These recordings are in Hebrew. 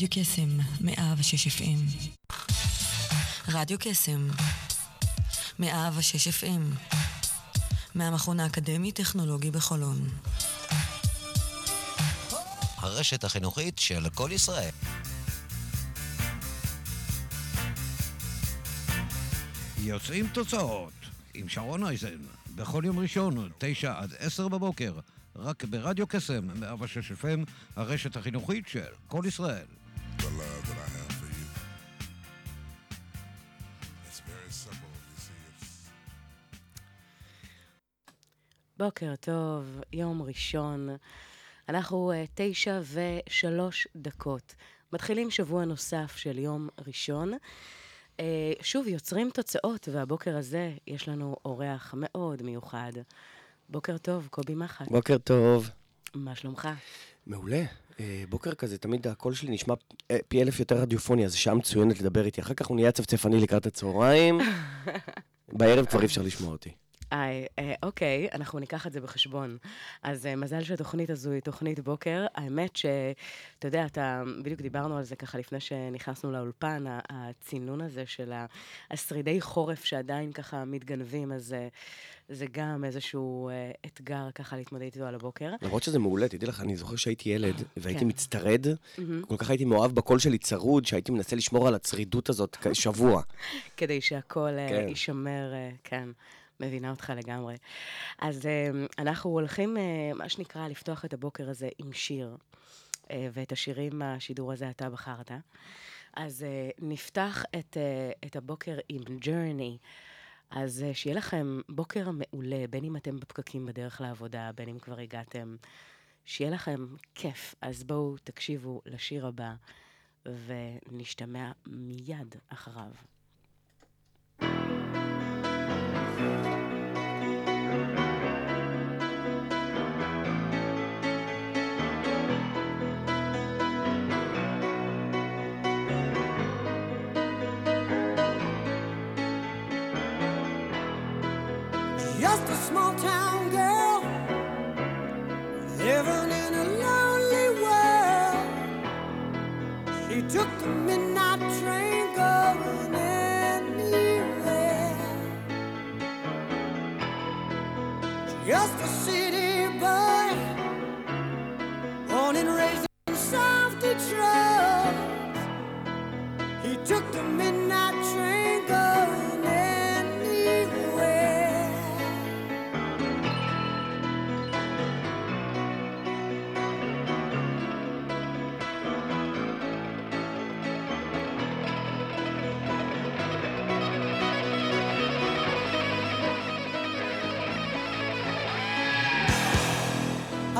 רדיו קסם, 106 FM. רדיו קסם, 106 FM. מהמכון האקדמי-טכנולוגי בחולון. הרשת החינוכית של כל ישראל. יוצאים תוצאות עם שרון אייזן, בכל יום ראשון, תשע עד עשר בבוקר, רק ברדיו קסם, 106 FM, הרשת החינוכית של כל ישראל. בוקר טוב, יום ראשון. אנחנו uh, תשע ושלוש דקות. מתחילים שבוע נוסף של יום ראשון. Uh, שוב, יוצרים תוצאות, והבוקר הזה יש לנו אורח מאוד מיוחד. בוקר טוב, קובי מחט. בוקר טוב. מה שלומך? מעולה. Uh, בוקר כזה, תמיד הקול שלי נשמע פי אלף יותר רדיופוני, אז שעה מצוינת לדבר איתי. אחר כך הוא נהיה צפצפני לקראת הצהריים. בערב כבר אי אפשר לשמוע אותי. איי, אה, אוקיי, אנחנו ניקח את זה בחשבון. אז אה, מזל שהתוכנית הזו היא תוכנית בוקר. האמת שאתה יודע, אתה, בדיוק דיברנו על זה ככה לפני שנכנסנו לאולפן, הצינון הזה של השרידי חורף שעדיין ככה מתגנבים, אז אה, זה גם איזשהו אתגר ככה להתמודד איתו על הבוקר. למרות שזה מעולה, תדעי לך, אני זוכר שהייתי ילד והייתי כן. מצטרד, כל כך הייתי מאוהב בקול שלי צרוד, שהייתי מנסה לשמור על הצרידות הזאת שבוע. כדי שהקול כן. יישמר, כן. מבינה אותך לגמרי. אז uh, אנחנו הולכים, uh, מה שנקרא, לפתוח את הבוקר הזה עם שיר, uh, ואת השירים מהשידור הזה אתה בחרת. אז uh, נפתח את, את הבוקר עם ג'רני. אז שיהיה לכם בוקר מעולה, בין אם אתם בפקקים בדרך לעבודה, בין אם כבר הגעתם. שיהיה לכם כיף. אז בואו תקשיבו לשיר הבא, ונשתמע מיד אחריו. small town girl living in a lonely world. She took the midnight train going anywhere. Just a city boy, born and raised in South Detroit. He took the midnight.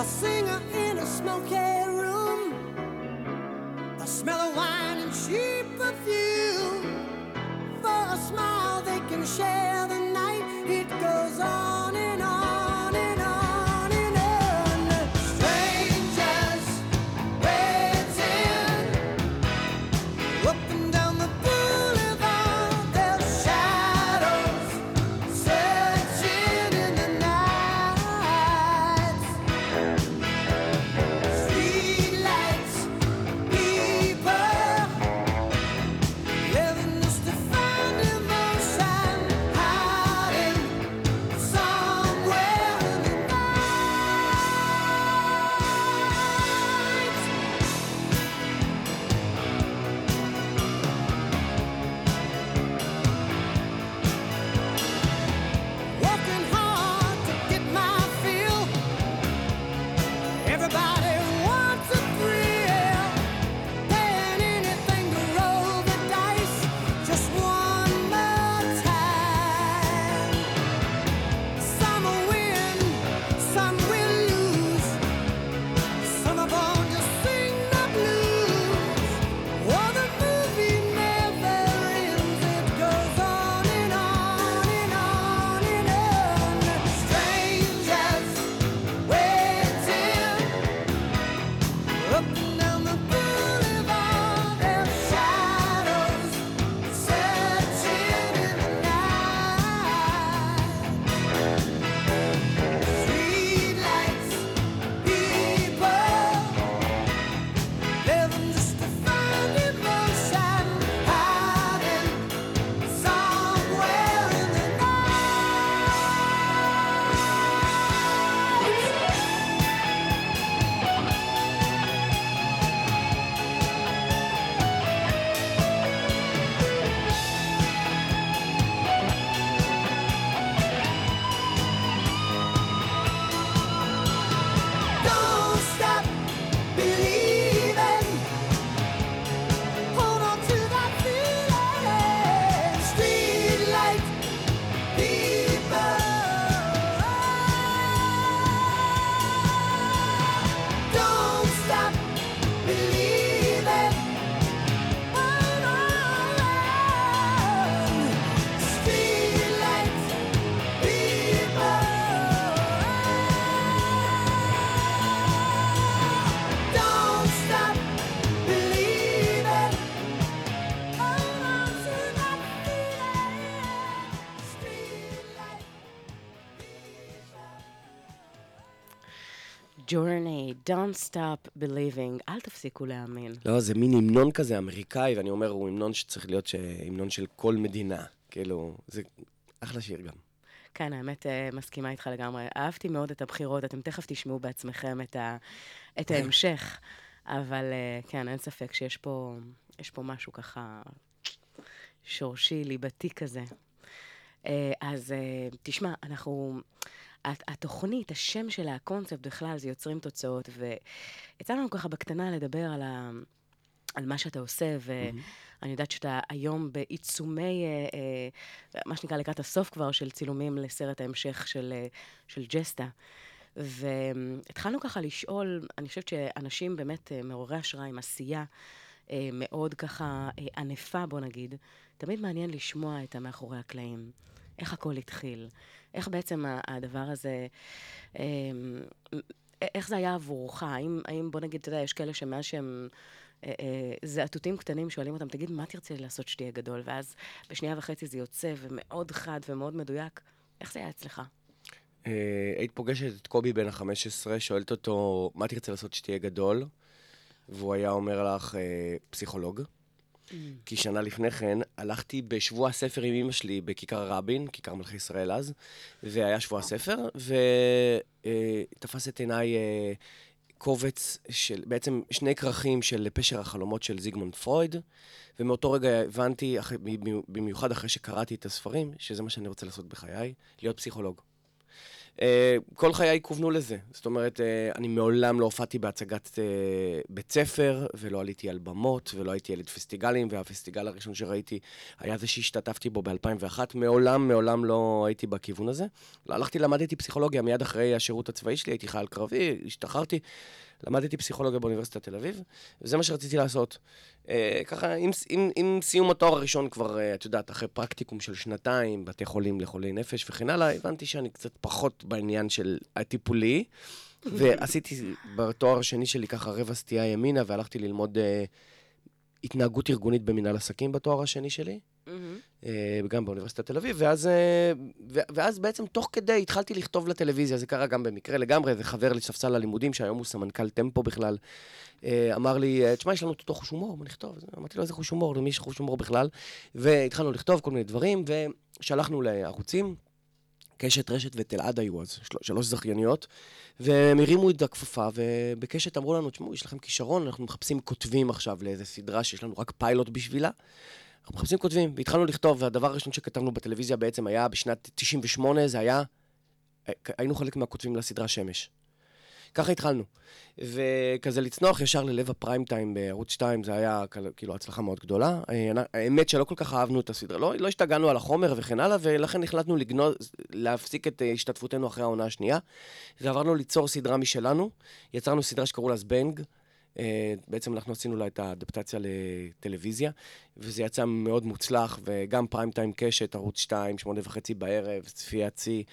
a singer in a smoky room. The smell of wine and cheap perfume for a smile they can share. Journey, don't stop believing, אל תפסיקו להאמין. לא, זה מין המנון כזה אמריקאי, ואני אומר, הוא המנון שצריך להיות ש... המנון של כל מדינה. כאילו, זה אחלה שיר גם. כן, האמת, אה, מסכימה איתך לגמרי. אהבתי מאוד את הבחירות, אתם תכף תשמעו בעצמכם את, ה... את ההמשך, אבל אה, כן, אין ספק שיש פה, פה משהו ככה שורשי, ליבתי כזה. אה, אז תשמע, אנחנו... התוכנית, השם שלה, הקונספט בכלל, זה יוצרים תוצאות, ויצא לנו ככה בקטנה לדבר על, ה, על מה שאתה עושה, ואני יודעת שאתה היום בעיצומי, אה, אה, מה שנקרא לקראת הסוף כבר, של צילומים לסרט ההמשך של, אה, של ג'סטה. והתחלנו ככה לשאול, אני חושבת שאנשים באמת מעוררי השראה עם עשייה מאוד ככה ענפה, בוא נגיד, תמיד מעניין לשמוע את המאחורי הקלעים. איך הכל התחיל? איך בעצם הדבר הזה, אמ, איך זה היה עבורך? האם, האם בוא נגיד, אתה יודע, יש כאלה שמאז שהם אה, אה, זעתותים קטנים שואלים אותם, תגיד, מה תרצה לעשות שתהיה גדול? ואז בשנייה וחצי זה יוצא, ומאוד חד ומאוד מדויק. איך זה היה אצלך? אה, היית פוגשת את קובי בן ה-15, שואלת אותו, מה תרצה לעשות שתהיה גדול? והוא היה אומר לך, פסיכולוג. Mm. כי שנה לפני כן הלכתי בשבוע הספר עם אמא שלי בכיכר רבין, כיכר מלכי ישראל אז, והיה שבוע הספר, ותפס את עיניי אה, קובץ של, בעצם שני כרכים של פשר החלומות של זיגמונד פרויד, ומאותו רגע הבנתי, במיוחד אחרי שקראתי את הספרים, שזה מה שאני רוצה לעשות בחיי, להיות פסיכולוג. אה, כל חיי כוונו לזה. זאת אומרת, אה, אני מעולם לא הופעתי בהצגת אה, בית ספר, ולא עליתי על במות, ולא הייתי ילד פסטיגלים, והפסטיגל הראשון שראיתי היה זה שהשתתפתי בו ב-2001. מעולם, מעולם לא הייתי בכיוון הזה. הלכתי, למדתי פסיכולוגיה מיד אחרי השירות הצבאי שלי, הייתי חייל קרבי, השתחררתי. למדתי פסיכולוגיה באוניברסיטת תל אביב, וזה מה שרציתי לעשות. אה, ככה, עם, עם, עם סיום התואר הראשון כבר, אה, את יודעת, אחרי פרקטיקום של שנתיים, בתי חולים לחולי נפש וכן הלאה, הבנתי שאני קצת פחות בעניין של הטיפולי, ועשיתי בתואר השני שלי ככה רבע סטייה ימינה, והלכתי ללמוד אה, התנהגות ארגונית במנהל עסקים בתואר השני שלי. אה, גם באוניברסיטת תל אביב, ואז, אה, ואז בעצם תוך כדי התחלתי לכתוב לטלוויזיה, זה קרה גם במקרה לגמרי, זה חבר לספסל הלימודים, שהיום הוא סמנכ"ל טמפו בכלל, אה, אמר לי, תשמע, יש לנו את אותו חוש הומור, בוא נכתוב. אמרתי לו, איזה חוש הומור, למי יש חוש הומור בכלל? והתחלנו לכתוב כל מיני דברים, ושלחנו לערוצים. קשת, רשת ותלעד היו אז, של... שלוש זכייניות, והם הרימו את הכפפה, ובקשת אמרו לנו, תשמעו, יש לכם כישרון, אנחנו מחפשים כותבים עכשיו לאיזה סדרה שיש לנו רק פיילוט בשבילה. אנחנו מחפשים כותבים, והתחלנו לכתוב, והדבר הראשון שכתבנו בטלוויזיה בעצם היה בשנת 98, זה היה, היינו חלק מהכותבים לסדרה שמש. ככה התחלנו. וכזה לצנוח ישר ללב הפריים טיים בערוץ 2, זה היה כאילו הצלחה מאוד גדולה. האמת שלא כל כך אהבנו את הסדרה, לא, לא השתגענו על החומר וכן הלאה, ולכן החלטנו לגנוז, להפסיק את השתתפותנו אחרי העונה השנייה. ועברנו ליצור סדרה משלנו, יצרנו סדרה שקראו לה זבנג. אה, בעצם אנחנו עשינו לה את האדפטציה לטלוויזיה, וזה יצא מאוד מוצלח, וגם פריים טיים קשת, ערוץ 2, שמונה וחצי בערב, צפיית שיא,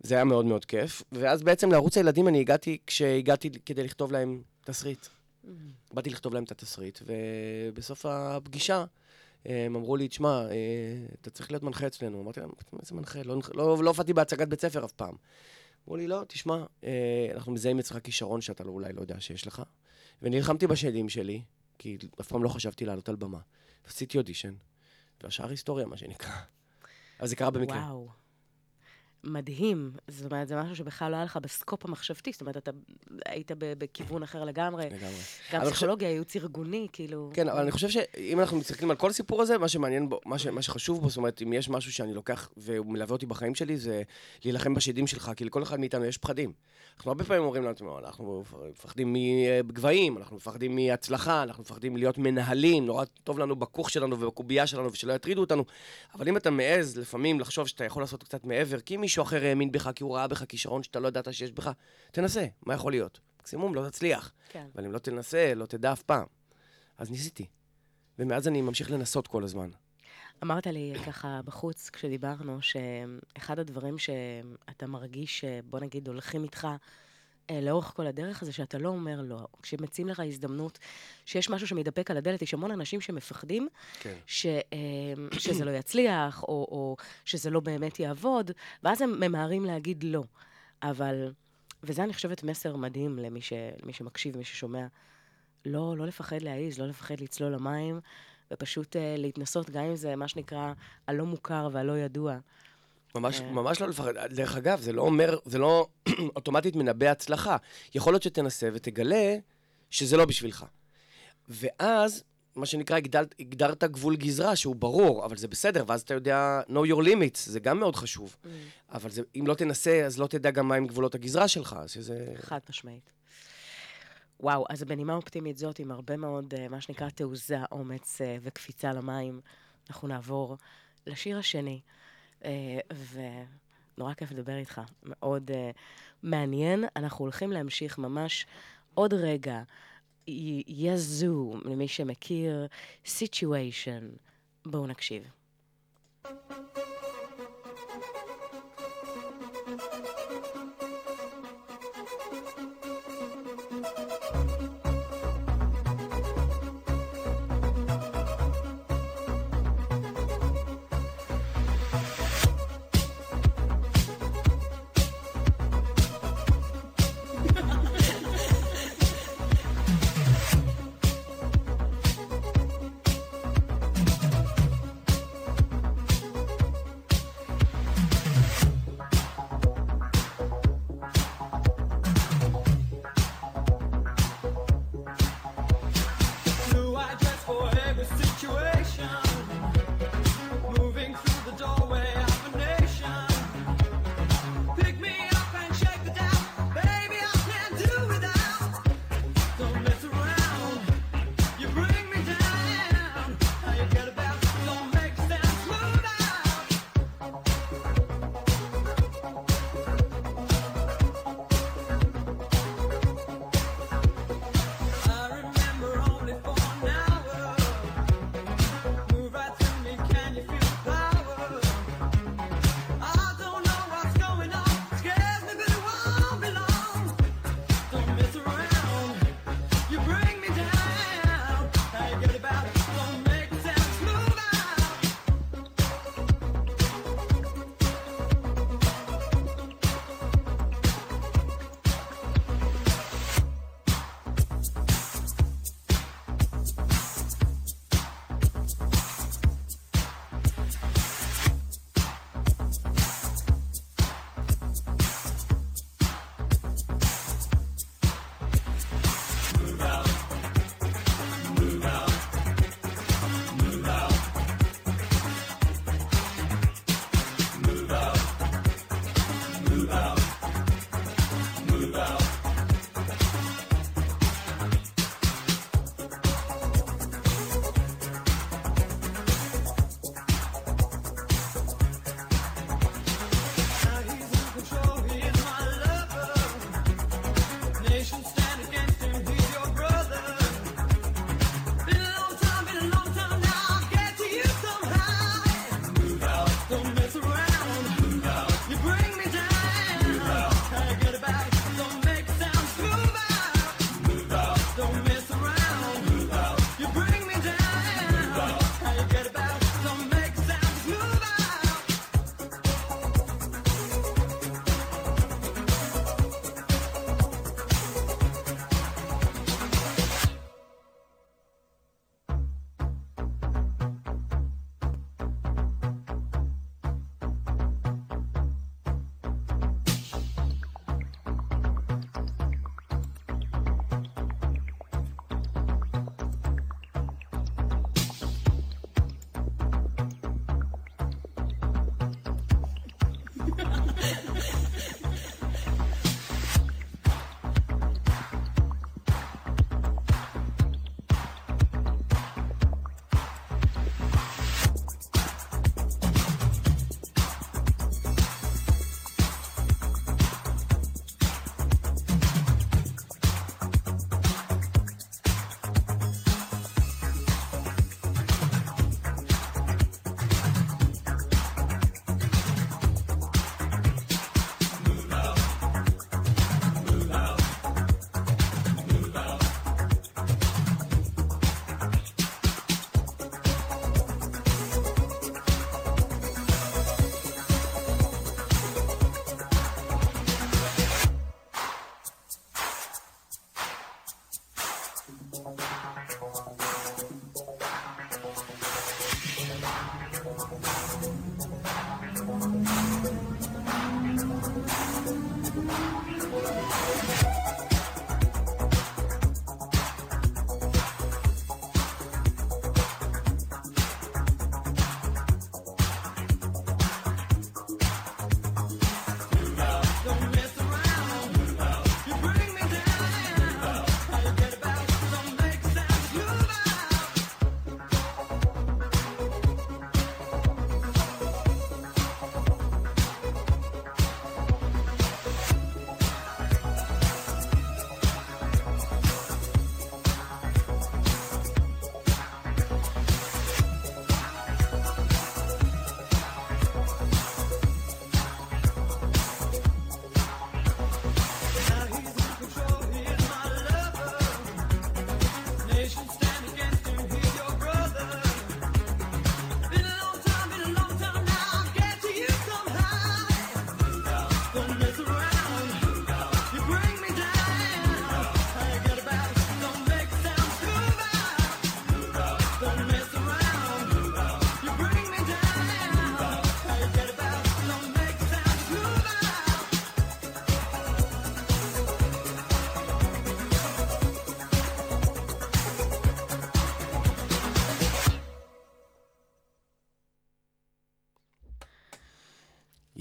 זה היה מאוד מאוד כיף. ואז בעצם לערוץ הילדים אני הגעתי כשהגעתי כדי לכתוב להם תסריט. Mm-hmm. באתי לכתוב להם את התסריט, ובסוף הפגישה הם אמרו לי, תשמע, אה, אתה צריך להיות מנחה אצלנו. אמרתי להם, איזה מנחה? לא, לא, לא הופעתי בהצגת בית ספר אף פעם. אמרו לי, לא, תשמע, אה, אנחנו מזהים אצלך כישרון שאתה לא, אולי לא יודע שיש לך. ונלחמתי בשדים שלי, כי אף פעם לא חשבתי לעלות על במה. עשיתי אודישן, והשאר היסטוריה, מה שנקרא. אבל זה קרה במקרה. וואו. מדהים. זאת אומרת, זה משהו שבכלל לא היה לך בסקופ המחשבתי, זאת אומרת, אתה היית בכיוון אחר לגמרי. לגמרי. גם פסיכולוגיה, חושב... ייעוץ ארגוני, כאילו... כן, אבל אני חושב שאם אנחנו מסתכלים על כל הסיפור הזה, מה שמעניין בו, מה, ש... מה שחשוב בו, זאת אומרת, אם יש משהו שאני לוקח והוא מלווה אותי בחיים שלי, זה להילחם בשדים שלך, כי לכל אחד מאיתנו יש פחדים. אנחנו הרבה פעמים אומרים לעצמנו, אנחנו מפחדים מגבהים, אנחנו מפחדים מהצלחה, אנחנו מפחדים להיות מנהלים, נורא טוב לנו בכוך שלנו ובקובייה שלנו ושלא יטרידו אותנו, אבל אם אתה מעז לפעמים לחשוב שאתה יכול לעשות קצת מעבר, כי מישהו אחר האמין בך, כי הוא ראה בך כישרון שאתה לא ידעת שיש בך, תנסה, מה יכול להיות? מקסימום לא תצליח. כן. אבל אם לא תנסה, לא תדע אף פעם. אז ניסיתי. ומאז אני ממשיך לנסות כל הזמן. אמרת לי ככה בחוץ, כשדיברנו, שאחד הדברים שאתה מרגיש, בוא נגיד, הולכים איתך לאורך כל הדרך הזה, שאתה לא אומר לא. כשמציעים לך הזדמנות, שיש משהו שמתדפק על הדלת, יש המון אנשים שמפחדים כן. ש, אה, שזה לא יצליח, או, או שזה לא באמת יעבוד, ואז הם ממהרים להגיד לא. אבל וזה, אני חושבת, מסר מדהים למי, ש, למי שמקשיב, מי ששומע. לא, לא לפחד להעיז, לא לפחד לצלול למים, ופשוט uh, להתנסות, גם אם זה מה שנקרא הלא מוכר והלא ידוע. ממש, אה. ממש לא לפחד. דרך אגב, זה לא אומר, זה לא אוטומטית מנבא הצלחה. יכול להיות שתנסה ותגלה שזה לא בשבילך. ואז, מה שנקרא, הגדל, הגדרת גבול גזרה שהוא ברור, אבל זה בסדר, ואז אתה יודע, know your limits, זה גם מאוד חשוב. Mm. אבל זה, אם לא תנסה, אז לא תדע גם מהם גבולות הגזרה שלך, שזה... חד משמעית. וואו, אז בנימה אופטימית זאת, עם הרבה מאוד, uh, מה שנקרא, תעוזה, אומץ uh, וקפיצה למים, אנחנו נעבור לשיר השני. Uh, ונורא כיף לדבר איתך, מאוד uh, מעניין. אנחנו הולכים להמשיך ממש עוד רגע. יזו, למי שמכיר, סיטואשן. בואו נקשיב.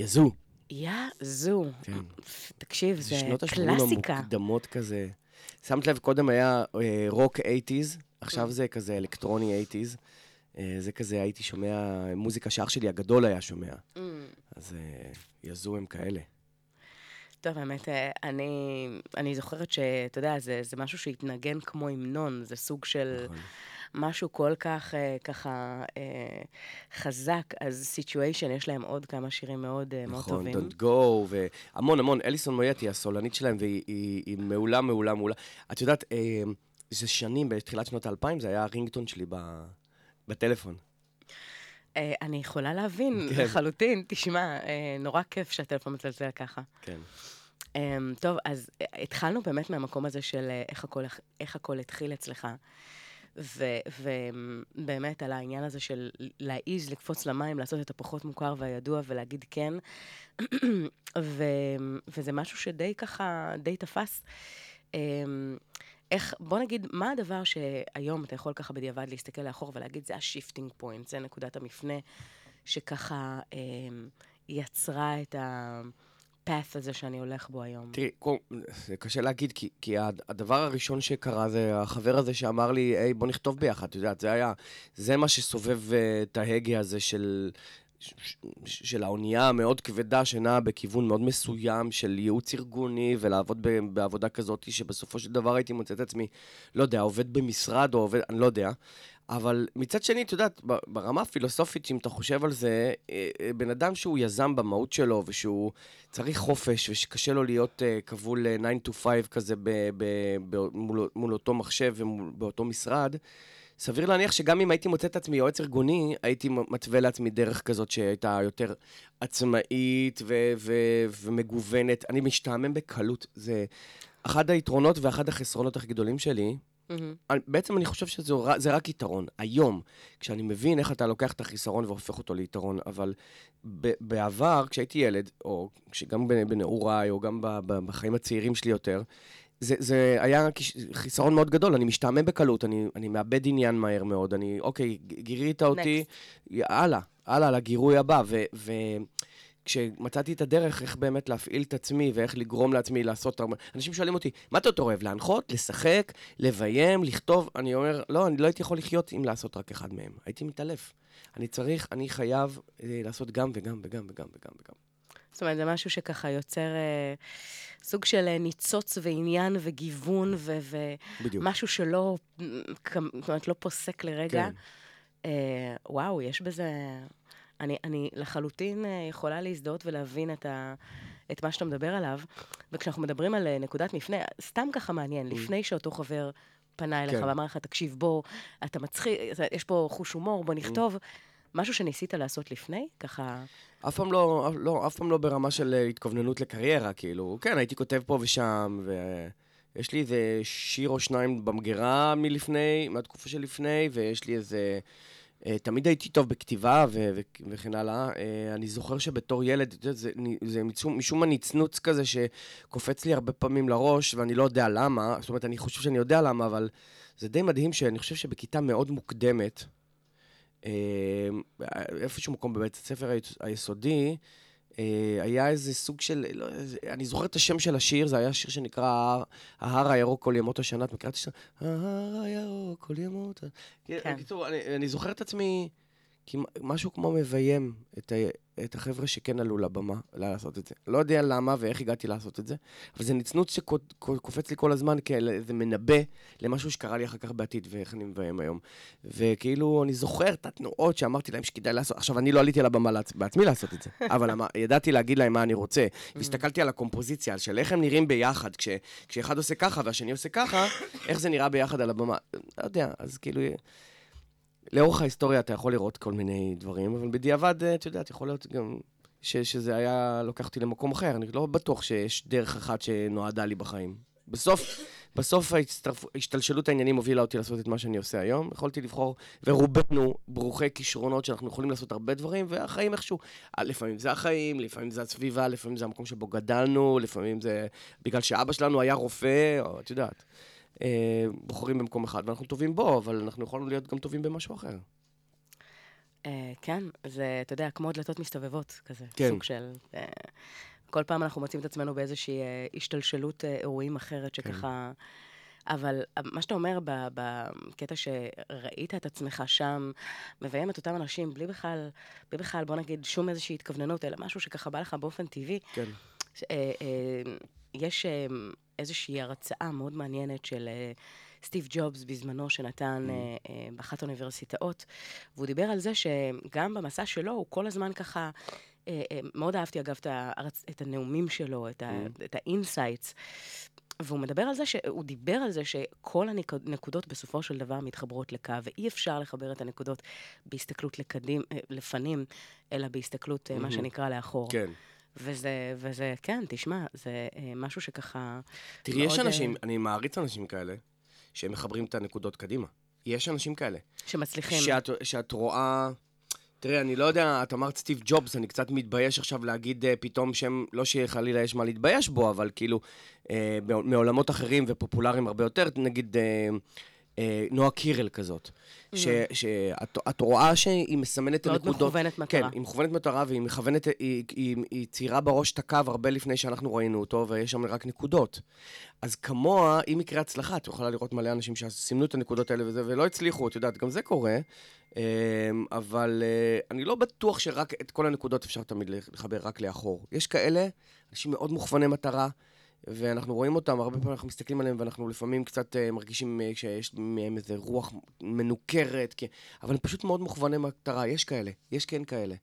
יזו. יזו. כן. תקשיב, זה שנות קלאסיקה. ה-80 המוקדמות כזה. שמת לב, קודם היה אה, רוק 80's, עכשיו זה כזה אלקטרוני 80's. אה, זה כזה, הייתי שומע מוזיקה שאח שלי הגדול היה שומע. Mm. אז אה, יזו הם כאלה. טוב, האמת, אה, אני, אני זוכרת שאתה יודע, זה, זה משהו שהתנגן כמו המנון, זה סוג של נכון. משהו כל כך אה, ככה אה, חזק, אז סיטואשן, יש להם עוד כמה שירים מאוד, אה, מאוד נכון, טובים. Don't Go, והמון המון. אליסון מויאטי, הסולנית שלהם, והיא היא, היא מעולה, מעולה, מעולה. את יודעת, אה, זה שנים, בתחילת שנות האלפיים, זה היה הרינגטון שלי ב, בטלפון. אה, אני יכולה להבין כן. לחלוטין, תשמע, אה, נורא כיף שהטלפון מצלצל ככה. כן. Um, טוב, אז uh, התחלנו באמת מהמקום הזה של איך, הכל, איך הכל התחיל אצלך. ובאמת על העניין הזה של להעיז לקפוץ למים, לעשות את הפחות מוכר והידוע ולהגיד כן. ו, וזה משהו שדי ככה, די תפס. Um, איך, בוא נגיד, מה הדבר שהיום אתה יכול ככה בדיעבד להסתכל לאחור ולהגיד, זה ה shifting point, זה נקודת המפנה שככה um, יצרה את ה... ה path הזה שאני הולך בו היום? תראי, זה קשה להגיד, כי, כי הד- הדבר הראשון שקרה זה החבר הזה שאמר לי, היי, בוא נכתוב ביחד, את יודעת, זה היה, זה מה שסובב uh, את ההגה הזה של, של האונייה המאוד כבדה שנעה בכיוון מאוד מסוים של ייעוץ ארגוני ולעבוד בעבודה כזאת, שבסופו של דבר הייתי מוצא את עצמי, לא יודע, עובד במשרד או עובד, אני לא יודע. אבל מצד שני, את יודעת, ברמה הפילוסופית, אם אתה חושב על זה, אה, אה, בן אדם שהוא יזם במהות שלו, ושהוא צריך חופש, ושקשה לו להיות uh, כבול uh, 9 to 5 כזה ב- ב- מול, מול אותו מחשב ובאותו משרד, סביר להניח שגם אם הייתי מוצא את עצמי יועץ ארגוני, הייתי מתווה לעצמי דרך כזאת שהייתה יותר עצמאית ו- ו- ומגוונת. אני משתעמם בקלות. זה אחד היתרונות ואחד החסרונות הכי גדולים שלי, אני- בעצם אני חושב שזה רק יתרון. היום, כשאני מבין איך אתה לוקח את החיסרון והופך אותו ליתרון, אבל ב- בעבר, כשהייתי ילד, או גם בנ- בנעוריי, או גם ב- ב- בחיים הצעירים שלי יותר, זה, זה היה חיסרון מאוד גדול, אני משתעמם בקלות, אני, אני מאבד עניין מהר מאוד, אני, אוקיי, גירית אותי, הלאה, הלאה, לגירוי הבא, ו... ו כשמצאתי את הדרך איך באמת להפעיל את עצמי ואיך לגרום לעצמי לעשות... הרבה- אנשים שואלים אותי, מה אתה יותר אוהב, להנחות, לשחק, לביים, לכתוב? אני אומר, לא, אני לא הייתי יכול לחיות אם לעשות רק אחד מהם. הייתי מתעלף. אני צריך, אני חייב אה, לעשות גם וגם וגם וגם וגם וגם. זאת אומרת, זה משהו שככה יוצר אה, סוג של אה, ניצוץ ועניין וגיוון ו- בדיוק. ומשהו שלא, כ- זאת אומרת, לא פוסק לרגע. כן. אה, וואו, יש בזה... אני, אני לחלוטין אה, יכולה להזדהות ולהבין את, ה, את מה שאתה מדבר עליו. וכשאנחנו מדברים על אה, נקודת מפנה, סתם ככה מעניין, לפני שאותו חבר פנה אליך כן. ואמר לך, תקשיב, בוא, אתה מצחיק, יש פה חוש הומור, בוא נכתוב. משהו שניסית לעשות לפני? ככה... אף פעם לא, לא, אף פעם לא ברמה של אה, התכווננות לקריירה, כאילו, כן, הייתי כותב פה ושם, ויש לי איזה שיר או שניים במגירה מלפני, מהתקופה שלפני, ויש לי איזה... אה, תמיד הייתי טוב בכתיבה ו- ו- וכן הלאה. אה, אני זוכר שבתור ילד, יודעת, זה, זה משום, משום מה נצנוץ כזה שקופץ לי הרבה פעמים לראש, ואני לא יודע למה, זאת אומרת, אני חושב שאני יודע למה, אבל זה די מדהים שאני חושב שבכיתה מאוד מוקדמת, אה, איפשהו מקום בבית הספר היס- היסודי, היה איזה סוג של, לא, אני זוכר את השם של השיר, זה היה שיר שנקרא ההר, ההר הירוק כל ימות השנה, את מכירה את השיר? ההר הירוק כל ימות... ה-" כן. בקיצור, אני, אני זוכר את עצמי משהו כמו מביים את, ה, את החבר'ה שכן עלו לבמה לעשות את זה. לא יודע למה ואיך הגעתי לעשות את זה, אבל זה נצנוץ שקופץ לי כל הזמן כאיזה מנבא למשהו שקרה לי אחר כך בעתיד, ואיך אני מביים היום. וכאילו, אני זוכר את התנועות שאמרתי להם שכדאי לעשות. עכשיו, אני לא עליתי לעצ... בעצמי לעשות את זה, אבל אמר, ידעתי להגיד להם מה אני רוצה. והסתכלתי על הקומפוזיציה, של איך הם נראים ביחד, כש... כשאחד עושה ככה והשני עושה ככה, איך זה נראה ביחד על הבמה. לא יודע, אז כאילו... לאורך ההיסטוריה אתה יכול לראות כל מיני דברים, אבל בדיעבד, אה, את יודעת, יכול להיות גם ש, שזה היה לוקח אותי למקום אחר. אני לא בטוח שיש דרך אחת שנועדה לי בחיים. בסוף, בסוף ההצטרפ... השתלשלות העניינים הובילה אותי לעשות את מה שאני עושה היום. יכולתי לבחור, ורובנו ברוכי כישרונות שאנחנו יכולים לעשות הרבה דברים, והחיים איכשהו, אה, לפעמים זה החיים, לפעמים זה הסביבה, לפעמים זה המקום שבו גדלנו, לפעמים זה בגלל שאבא שלנו היה רופא, או את יודעת. אה, בוחרים במקום אחד ואנחנו טובים בו, אבל אנחנו יכולנו להיות גם טובים במשהו אחר. אה, כן, זה, אתה יודע, כמו דלתות מסתובבות כזה. כן. סוג של... אה, כל פעם אנחנו מוצאים את עצמנו באיזושהי אה, השתלשלות אה, אירועים אחרת, כן. שככה... אבל אה, מה שאתה אומר בקטע שראית את עצמך שם, מביים את אותם אנשים בלי בכלל, בלי בכלל, בוא נגיד, שום איזושהי התכווננות, אלא משהו שככה בא לך באופן טבעי, כן. אה, אה, יש אה, איזושהי הרצאה מאוד מעניינת של אה, סטיב ג'ובס בזמנו, שנתן Mm. אה, אה, באחת האוניברסיטאות, והוא דיבר על זה שגם במסע שלו, הוא כל הזמן ככה... מאוד אהבתי, אגב, את, הנאומים שלו, את. Mm. את ה insights. והוא מדבר על זה, ש... הוא דיבר על זה שכל הנקודות בסופו של דבר מתחברות לקו, ואי אפשר לחבר את הנקודות בהסתכלות קדימה, לפנים, אלא בהסתכלות, mm-hmm. מה. שנקרא, לאחור. כן. וזה, וזה, כן, תשמע, זה אה, משהו שככה... תראי, יש מאוד, אנשים, אה, אני מעריץ אנשים כאלה, שהם מחברים את הנקודות קדימה. יש אנשים כאלה. שמצליחים. שאת, שאת רואה... תראה, אני לא יודע, את אמרת סטיב ג'ובס, אני קצת מתבייש עכשיו להגיד uh, פתאום שם, לא שחלילה יש מה להתבייש בו, אבל כאילו, uh, מעולמות אחרים ופופולריים הרבה יותר, נגיד uh, uh, נועה קירל כזאת. ש- שאת את רואה שהיא מסמנת את מאוד הנקודות. מכוונת מטרה. כן, היא מכוונת מטרה והיא מכוונת, היא, היא, היא ציירה בראש את הקו הרבה לפני שאנחנו ראינו אותו, ויש שם רק נקודות. אז כמוה, אם יקרה הצלחה, את יכולה לראות מלא אנשים שסימנו את הנקודות האלה וזה, ולא הצליחו, את יודעת, גם זה קורה. אמ, אבל אה, אני לא בטוח שרק את כל הנקודות אפשר תמיד לחבר רק לאחור. יש כאלה, אנשים מאוד מוכווני מטרה, ואנחנו רואים אותם, הרבה פעמים אנחנו מסתכלים עליהם, ואנחנו לפעמים קצת uh, מרגישים uh, שיש מהם איזה רוח מנוכרת, כי... אבל הם פשוט מאוד מוכווני מטרה, יש כאלה, יש כן כאלה.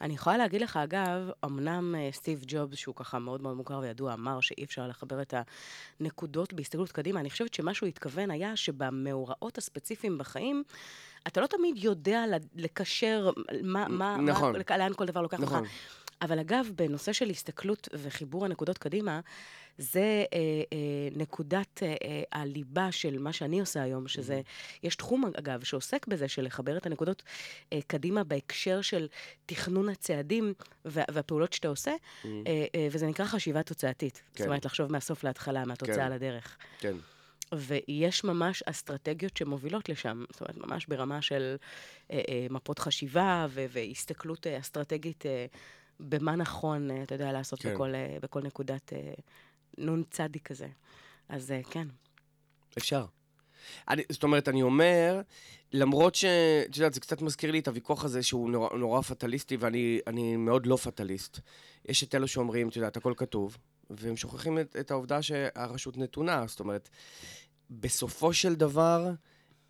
אני יכולה להגיד לך, אגב, אמנם אה, סטיב ג'ובס, שהוא ככה מאוד מאוד מוכר וידוע, אמר שאי אפשר לחבר את הנקודות בהסתכלות קדימה, אני חושבת שמה שהוא התכוון היה שבמאורעות הספציפיים בחיים, אתה לא תמיד יודע לקשר מה, מה, נכון. מה, לאן כל דבר לוקח נכון. אותך. אבל אגב, בנושא של הסתכלות וחיבור הנקודות קדימה, זה אה, אה, נקודת אה, אה, הליבה של מה שאני עושה היום, שזה, יש תחום, אגב, שעוסק בזה, של לחבר את הנקודות אה, קדימה בהקשר של תכנון הצעדים וה, והפעולות שאתה עושה, אה, אה, וזה נקרא חשיבה תוצאתית. כן. זאת אומרת, לחשוב מהסוף להתחלה, מהתוצאה כן. לדרך. כן. ויש ממש אסטרטגיות שמובילות לשם, זאת אומרת, ממש ברמה של אה, אה, מפות חשיבה ו- והסתכלות אה, אסטרטגית אה, במה נכון, אה, אתה יודע, לעשות כן. בכל, אה, בכל נקודת אה, נון צדי כזה. אז אה, כן. אפשר. אני, זאת אומרת, אני אומר, למרות ש... את יודעת, זה קצת מזכיר לי את הוויכוח הזה שהוא נורא, נורא פטליסטי, ואני אני מאוד לא פטליסט. יש את אלו שאומרים, את יודעת, הכל כתוב, והם שוכחים את, את העובדה שהרשות נתונה. זאת אומרת, בסופו של דבר,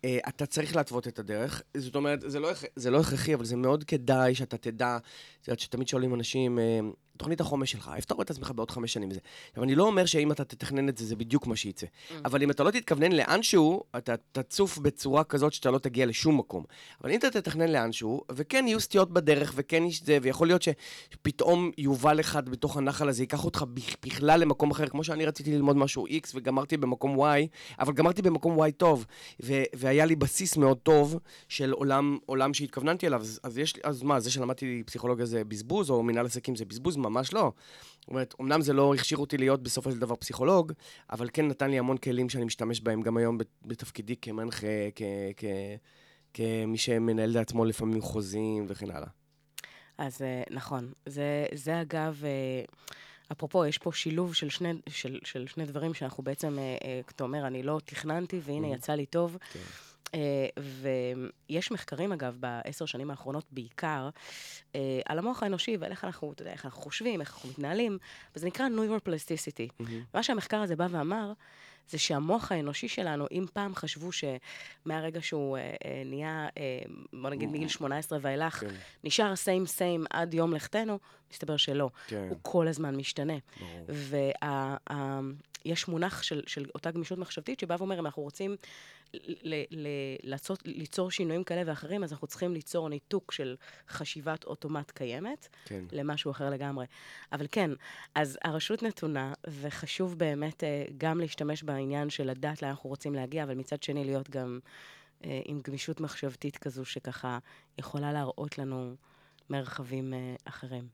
אה, אתה צריך להתוות את הדרך. זאת אומרת, זה לא, זה לא הכרחי, אבל זה מאוד כדאי שאתה תדע, את יודעת, שתמיד שואלים אנשים, אה, תוכנית החומש שלך, איפה אתה רואה את עצמך בעוד חמש שנים וזה? עכשיו, אני לא אומר שאם אתה תתכנן את זה, זה בדיוק מה שייצא. אבל אם אתה לא תתכוונן לאנשהו, אתה תצוף בצורה כזאת שאתה לא תגיע לשום מקום. אבל אם אתה תתכנן לאנשהו, וכן יהיו סטיות בדרך, וכן יש זה, ויכול להיות שפתאום יובל אחד בתוך הנחל הזה ייקח אותך בכ- בכלל למקום אחר, כמו שאני רציתי ללמוד משהו X וגמרתי במקום Y, אבל גמרתי במקום Y טוב, ו- והיה לי בסיס מאוד טוב של עולם, עולם שהתכווננתי אליו, אז, אז יש אז מה, זה שלמדתי פסיכולוגיה זה בזבוז, או מנהל עסקים זה בזבוז? ממש לא. זאת אומרת, אמנם זה לא הכשיר אותי להיות בסופו של דבר פסיכולוג, אבל כן נתן לי המון כלים שאני משתמש בהם גם היום בת- בתפקידי כמנחה, כ- כ- כמי שמנהל לעצמו לפעמים חוזים וכן הלאה. אז אה, נכון. זה, זה אגב, אה, אפרופו, יש פה שילוב של שני, של, של שני דברים שאנחנו בעצם, אה, אה, אתה אומר, אני לא תכננתי והנה יצא לי טוב. כן. אה, ויש מחקרים, אגב, בעשר שנים האחרונות בעיקר, אה, על המוח האנושי ועל איך אנחנו, אתה יודע, איך אנחנו חושבים, איך אנחנו מתנהלים, וזה נקרא Neuroplasticity. מה שהמחקר הזה בא ואמר, זה שהמוח האנושי שלנו, אם פעם חשבו שמהרגע שהוא אה, אה, נהיה, אה, בוא נגיד מגיל 18 ואילך, כן. נשאר סיים סיים עד יום לכתנו, מסתבר שלא. כן. הוא כל הזמן משתנה. ברור. ויש מונח של, של אותה גמישות מחשבתית שבא ואומר, אם אנחנו רוצים ל- ל- לעשות, ליצור שינויים כאלה ואחרים, אז אנחנו צריכים ליצור ניתוק של חשיבת אוטומט קיימת כן. למשהו אחר לגמרי. אבל כן, אז הרשות נתונה, וחשוב באמת אה, גם להשתמש בעניין של לדעת לאן אנחנו רוצים להגיע, אבל מצד שני להיות גם אה, עם גמישות מחשבתית כזו, שככה יכולה להראות לנו מרחבים אה, אחרים.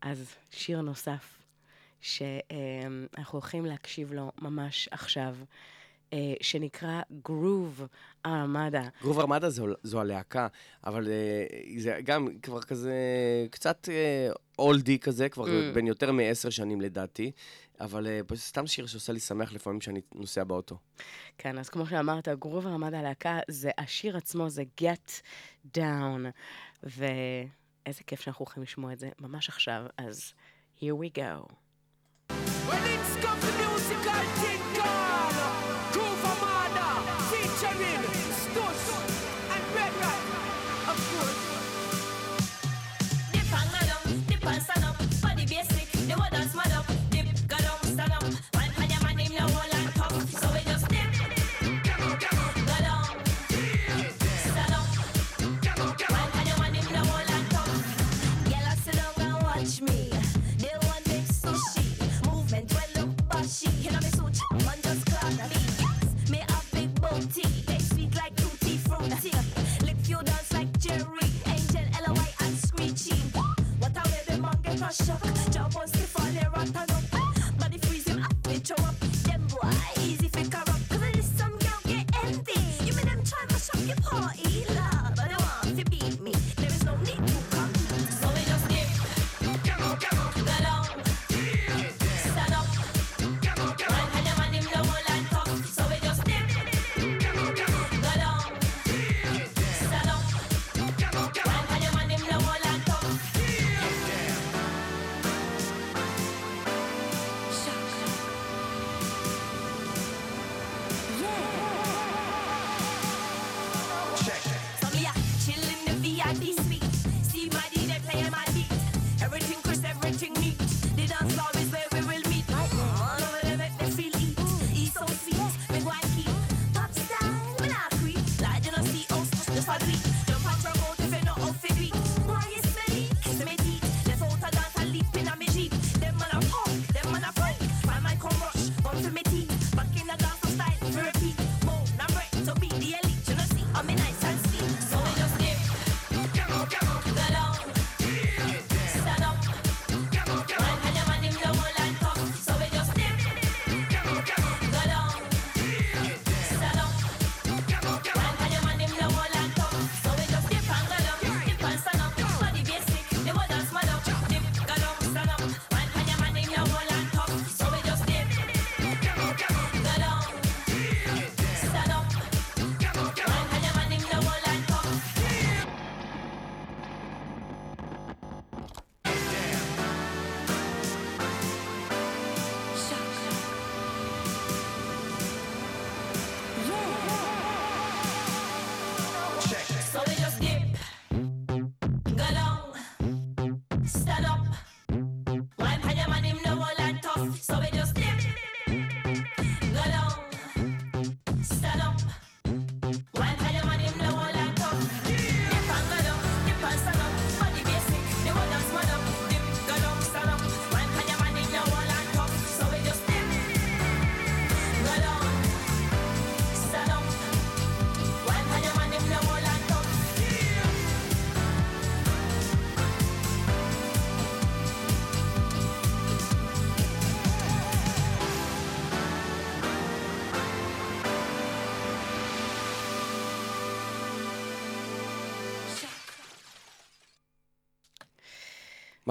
אז שיר נוסף, שאנחנו הולכים להקשיב לו ממש עכשיו, אה, שנקרא גרוב ארמדה. גרוב ארמדה זו, זו הלהקה, אבל אה, זה גם כבר כזה קצת אה, אולדי כזה, כבר mm. בין יותר מעשר שנים לדעתי, אבל אה, סתם שיר שעושה לי שמח לפעמים שאני נוסע באוטו. כן, אז כמו שאמרת, גרוב ארמדה הלהקה, זה השיר עצמו, זה Get Down, ואיזה כיף שאנחנו הולכים לשמוע את זה ממש עכשיו, אז here we go. Well, it's got the musical thing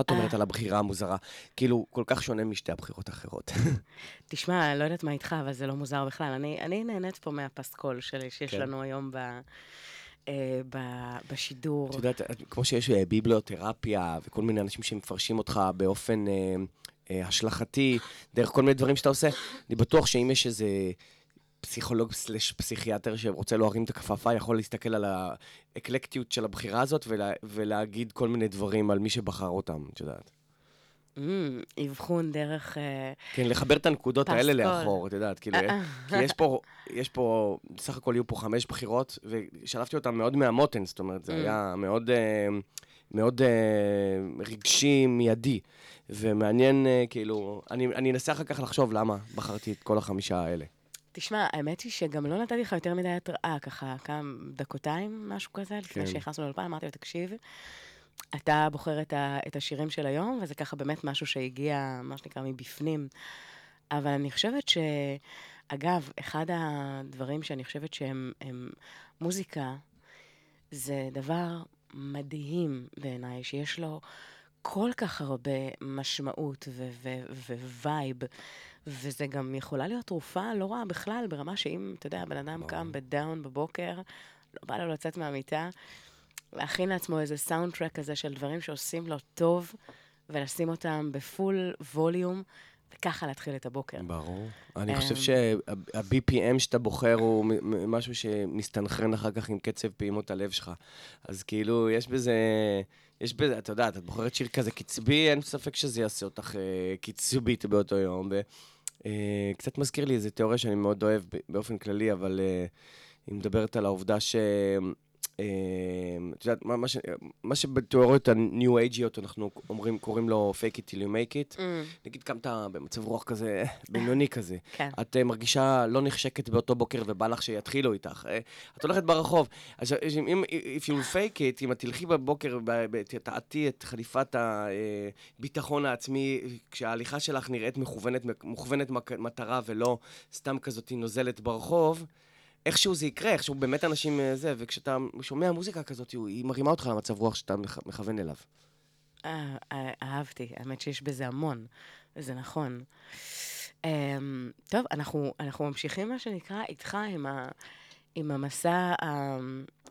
את אומרת על הבחירה המוזרה? כאילו, כל כך שונה משתי הבחירות האחרות. תשמע, אני לא יודעת מה איתך, אבל זה לא מוזר בכלל. אני, אני נהנית פה מהפסקול שלי שיש כן. לנו היום ב... אה, בשידור. את יודעת, כמו שיש אה, ביבליותרפיה וכל מיני אנשים שמפרשים אותך באופן אה, אה, השלכתי, דרך כל מיני דברים שאתה עושה, אני בטוח שאם יש איזה פסיכולוג סלש פסיכיאטר שרוצה להרים את הכפפה, יכול להסתכל על האקלקטיות של הבחירה הזאת ולה, ולהגיד כל מיני דברים על מי שבחר אותם, את יודעת. Mm, אבחון דרך... אה, כן, לחבר את הנקודות האלה לאחור, את יודעת, כאילו. כי יש פה, יש פה, בסך הכל יהיו פה חמש בחירות, ושלפתי אותן מאוד מהמותן, זאת אומרת, זה mm. היה מאוד, מאוד רגשי, מיידי, ומעניין, כאילו, אני, אני אנסה אחר כך לחשוב למה בחרתי את כל החמישה האלה. תשמע, האמת היא שגם לא נתתי לך יותר מדי התראה, ככה כמה דקותיים, משהו כזה, לפני כן. שנכנסנו לאולפן, אמרתי לו, תקשיב, אתה בוחר את, ה, את השירים של היום, וזה ככה באמת משהו שהגיע, מה שנקרא, מבפנים. אבל אני חושבת אגב, אחד הדברים שאני חושבת שהם מוזיקה, זה דבר מדהים בעיניי, שיש לו כל כך הרבה משמעות ו vibe, וזה גם יכולה להיות תרופה לא רעה בכלל, ברמה שאם, אתה יודע, הבן אדם קם ב down בבוקר, לא בא לו לצאת מהמיטה, להכין לעצמו איזה סאונד טרק כזה של דברים שעושים לו טוב, ולשים אותם בפול ווליום. וככה להתחיל את הבוקר. ברור. אני חושב אמ, שה-BPM שאתה בוחר הוא משהו שמסתנכרן אחר כך עם קצב פעימות הלב שלך. אז כאילו, יש בזה... יש בזה, אתה יודע, את בוחרת שיר כזה קצבי, אין ספק שזה יעשה אותך אה, קצבית באותו יום. אה, מזכיר לי איזו תיאוריה שאני מאוד אוהב באופן כללי, אבל אה, היא מדברת על העובדה ש... אמ, את יודעת, מה, ש, מה שבתיאוריות ה-new ageיות אנחנו אומרים, קוראים לו fake it till you make it. Mm. נגיד קמת במצב רוח כזה, בינוני כזה. כן. את uh, מרגישה לא נחשקת באותו בוקר ובא לך שיתחילו איתך. Uh, את הולכת ברחוב. אז אם, if you fake it, אם את תלכי בבוקר ותעטי את חליפת הביטחון העצמי, כשההליכה שלך נראית מכוונת, מכוונת מטרה ולא סתם כזאת נוזלת ברחוב, איכשהו זה יקרה, איכשהו באמת אנשים אה, זה, וכשאתה שומע מוזיקה כזאת, היא מרימה אותך למצב רוח שאתה מכוון אליו. אה, אה, אהבתי, האמת שיש בזה המון, וזה נכון. אמ, טוב, אנחנו, אנחנו ממשיכים, מה שנקרא, איתך עם, ה, עם המסע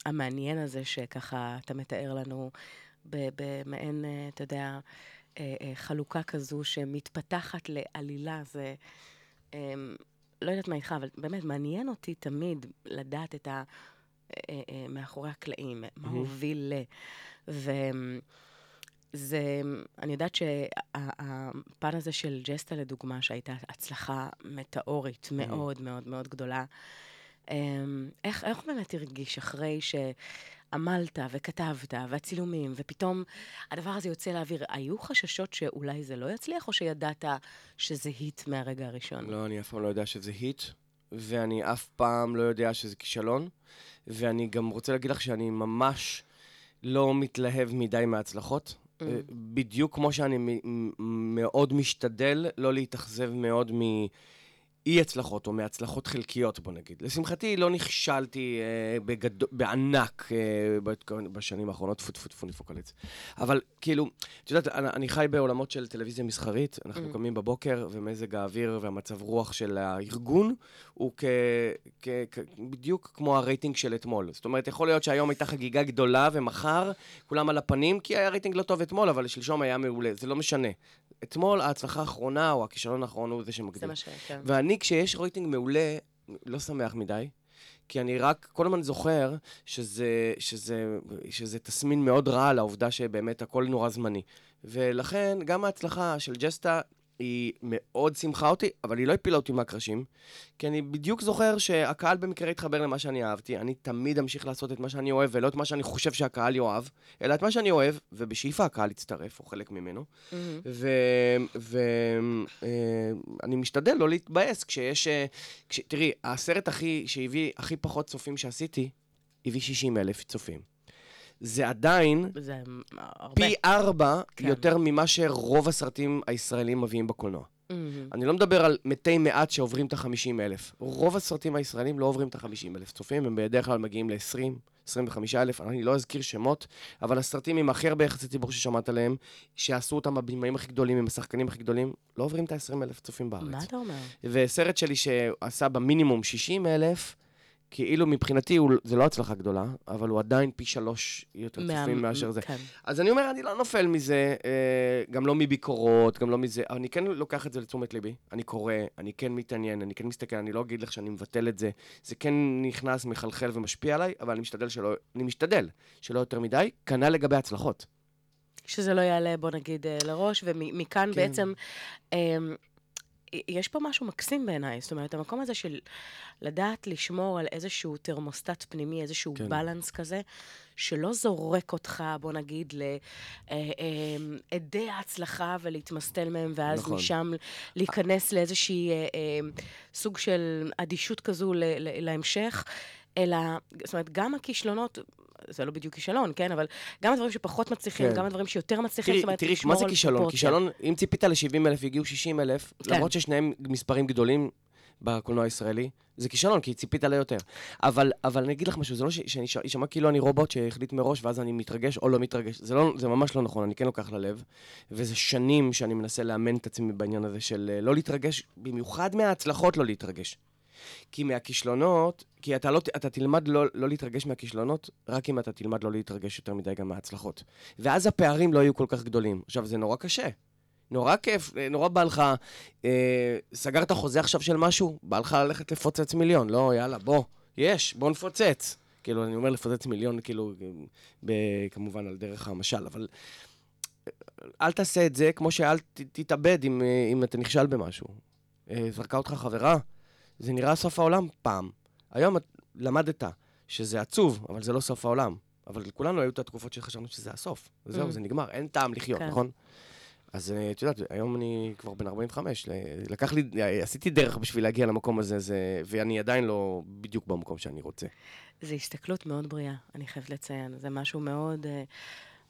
המעניין הזה, שככה אתה מתאר לנו במעין, אתה יודע, חלוקה כזו שמתפתחת לעלילה. זה... לא יודעת מה איתך, אבל באמת מעניין אותי תמיד לדעת את ה... אה, אה, מאחורי הקלעים, מה הוביל ל... וזה, אני יודעת שהפן הזה של ג'סטה, לדוגמה, שהייתה הצלחה מטאורית מאוד מאוד מאוד גדולה, איך, איך באמת הרגיש אחרי ש... עמלת וכתבת, והצילומים, ופתאום הדבר הזה יוצא לאוויר. היו חששות שאולי זה לא יצליח, או שידעת שזה היט מהרגע הראשון? לא, אני אף פעם לא יודע שזה היט, ואני אף פעם לא יודע שזה כישלון, ואני גם רוצה להגיד לך שאני ממש לא מתלהב מדי מההצלחות. Mm. בדיוק כמו שאני מאוד משתדל לא להתאכזב מאוד מ... אי הצלחות, או מהצלחות חלקיות, בוא נגיד. לשמחתי, לא נכשלתי אה, בגד... בענק אה, בשנים האחרונות, טפו טפו טפו נפוקלץ. אבל כאילו, את יודעת, אני, אני חי בעולמות של טלוויזיה מסחרית, אנחנו mm. קמים בבוקר, ומזג האוויר והמצב רוח של הארגון הוא כ... כ... כ... בדיוק כמו הרייטינג של אתמול. זאת אומרת, יכול להיות שהיום הייתה חגיגה גדולה, ומחר כולם על הפנים, כי היה רייטינג לא טוב אתמול, אבל שלשום היה מעולה, זה לא משנה. אתמול ההצלחה האחרונה, או הכישלון האחרון הוא זה שמקדים. זה מה ש... כן. ואני, כשיש רייטינג מעולה, לא שמח מדי. כי אני רק כל הזמן זוכר שזה, שזה, שזה תסמין מאוד רע לעובדה שבאמת הכל נורא זמני. ולכן, גם ההצלחה של ג'סטה היא מאוד שימחה אותי, אבל היא לא הפילה אותי מהקרשים, כי אני בדיוק זוכר שהקהל במקרה התחבר למה שאני אהבתי. אני תמיד אמשיך לעשות את מה שאני אוהב, ולא את מה שאני חושב שהקהל יאהב, אלא את מה שאני אוהב, ובשאיפה הקהל יצטרף, או חלק ממנו. Mm-hmm. ואני אה, משתדל לא להתבאס כשיש... אה, כש, תראי, הסרט הכי, שהביא הכי פחות צופים שעשיתי, הביא 60 אלף צופים. זה עדיין זה הרבה. פי ארבע כן. יותר ממה שרוב הסרטים הישראלים מביאים בקולנוע. Mm-hmm. אני לא מדבר על מתי מעט שעוברים את ה-50 אלף. רוב הסרטים הישראלים לא עוברים את ה-50 אלף צופים, הם בדרך כלל מגיעים ל-20, 25 אלף, אני לא אזכיר שמות, אבל הסרטים עם הכי הרבה יחסי ציבור ששמעת עליהם, שעשו אותם הבמאים הכי גדולים, עם השחקנים הכי גדולים, לא עוברים את ה-20 אלף צופים בארץ. מה אתה אומר? וסרט שלי שעשה במינימום 60 אלף, כאילו מבחינתי הוא, זה לא הצלחה גדולה, אבל הוא עדיין פי שלוש יותר מה... צופים מאשר זה. כן. אז אני אומר, אני לא נופל מזה, אה, גם לא מביקורות, גם לא מזה, אבל אני כן לוקח את זה לתשומת ליבי. אני קורא, אני כן מתעניין, אני כן מסתכל, אני לא אגיד לך שאני מבטל את זה. זה כן נכנס, מחלחל ומשפיע עליי, אבל אני משתדל שלא, אני משתדל שלא יותר מדי, כנ"ל לגבי הצלחות. שזה לא יעלה, בוא נגיד, אה, לראש, ומכאן כן. בעצם... אה, יש פה משהו מקסים בעיניי, זאת אומרת, המקום הזה של לדעת לשמור על איזשהו תרמוסטט פנימי, איזשהו כן. בלנס כזה, שלא זורק אותך, בוא נגיד, לעדי אה, ההצלחה ולהתמסטל מהם, ואז נכון. משם להיכנס לאיזושהי אה, אה, סוג של אדישות כזו להמשך. אלא, זאת אומרת, גם הכישלונות, זה לא בדיוק כישלון, כן? אבל גם הדברים שפחות מצליחים, כן. גם הדברים שיותר מצליחים, זאת אומרת, תראי, מה זה כישלון? כישלון, אם ציפית ל-70 אלף, הגיעו 60 אלף, כן. למרות ששניהם מספרים גדולים, בקולנוע הישראלי. זה כישלון, כי ציפית לה יותר. אבל, אבל אני אגיד לך משהו, זה לא שאני אשמע כאילו אני רובוט שהחליט מראש, ואז אני מתרגש או לא מתרגש. זה, לא, זה ממש לא נכון, אני כן לוקח ללב. וזה שנים שאני מנסה לאמן את עצמי בעניין הזה של אה, לא להתרגש, במיוחד מההצלחות לא להתרגש. כי מהכישלונות, כי אתה, לא, אתה תלמד לא, לא להתרגש מהכישלונות, רק אם אתה תלמד לא להתרגש יותר מדי גם מההצלחות. ואז הפערים לא יהיו כל כך גדולים. עכשיו, זה נורא קשה. נורא כיף, נורא בא לך, אה, סגרת חוזה עכשיו של משהו, בא לך ללכת לפוצץ מיליון, לא, יאללה, בוא, יש, בוא נפוצץ. כאילו, אני אומר לפוצץ מיליון, כאילו, ב, כמובן על דרך המשל, אבל אל תעשה את זה כמו שאל ת, תתאבד אם, אם אתה נכשל במשהו. אה, זרקה אותך חברה, זה נראה סוף העולם פעם. היום למדת שזה עצוב, אבל זה לא סוף העולם. אבל לכולנו היו את התקופות שחשבנו שזה הסוף. וזהו, mm. זה נגמר, אין טעם לחיות, כן. נכון? אז אה, את יודעת, היום אני כבר בן 45, לקח לי, עשיתי דרך בשביל להגיע למקום הזה, זה, ואני עדיין לא בדיוק במקום שאני רוצה. זו הסתכלות מאוד בריאה, אני חייבת לציין. זה משהו מאוד, אה,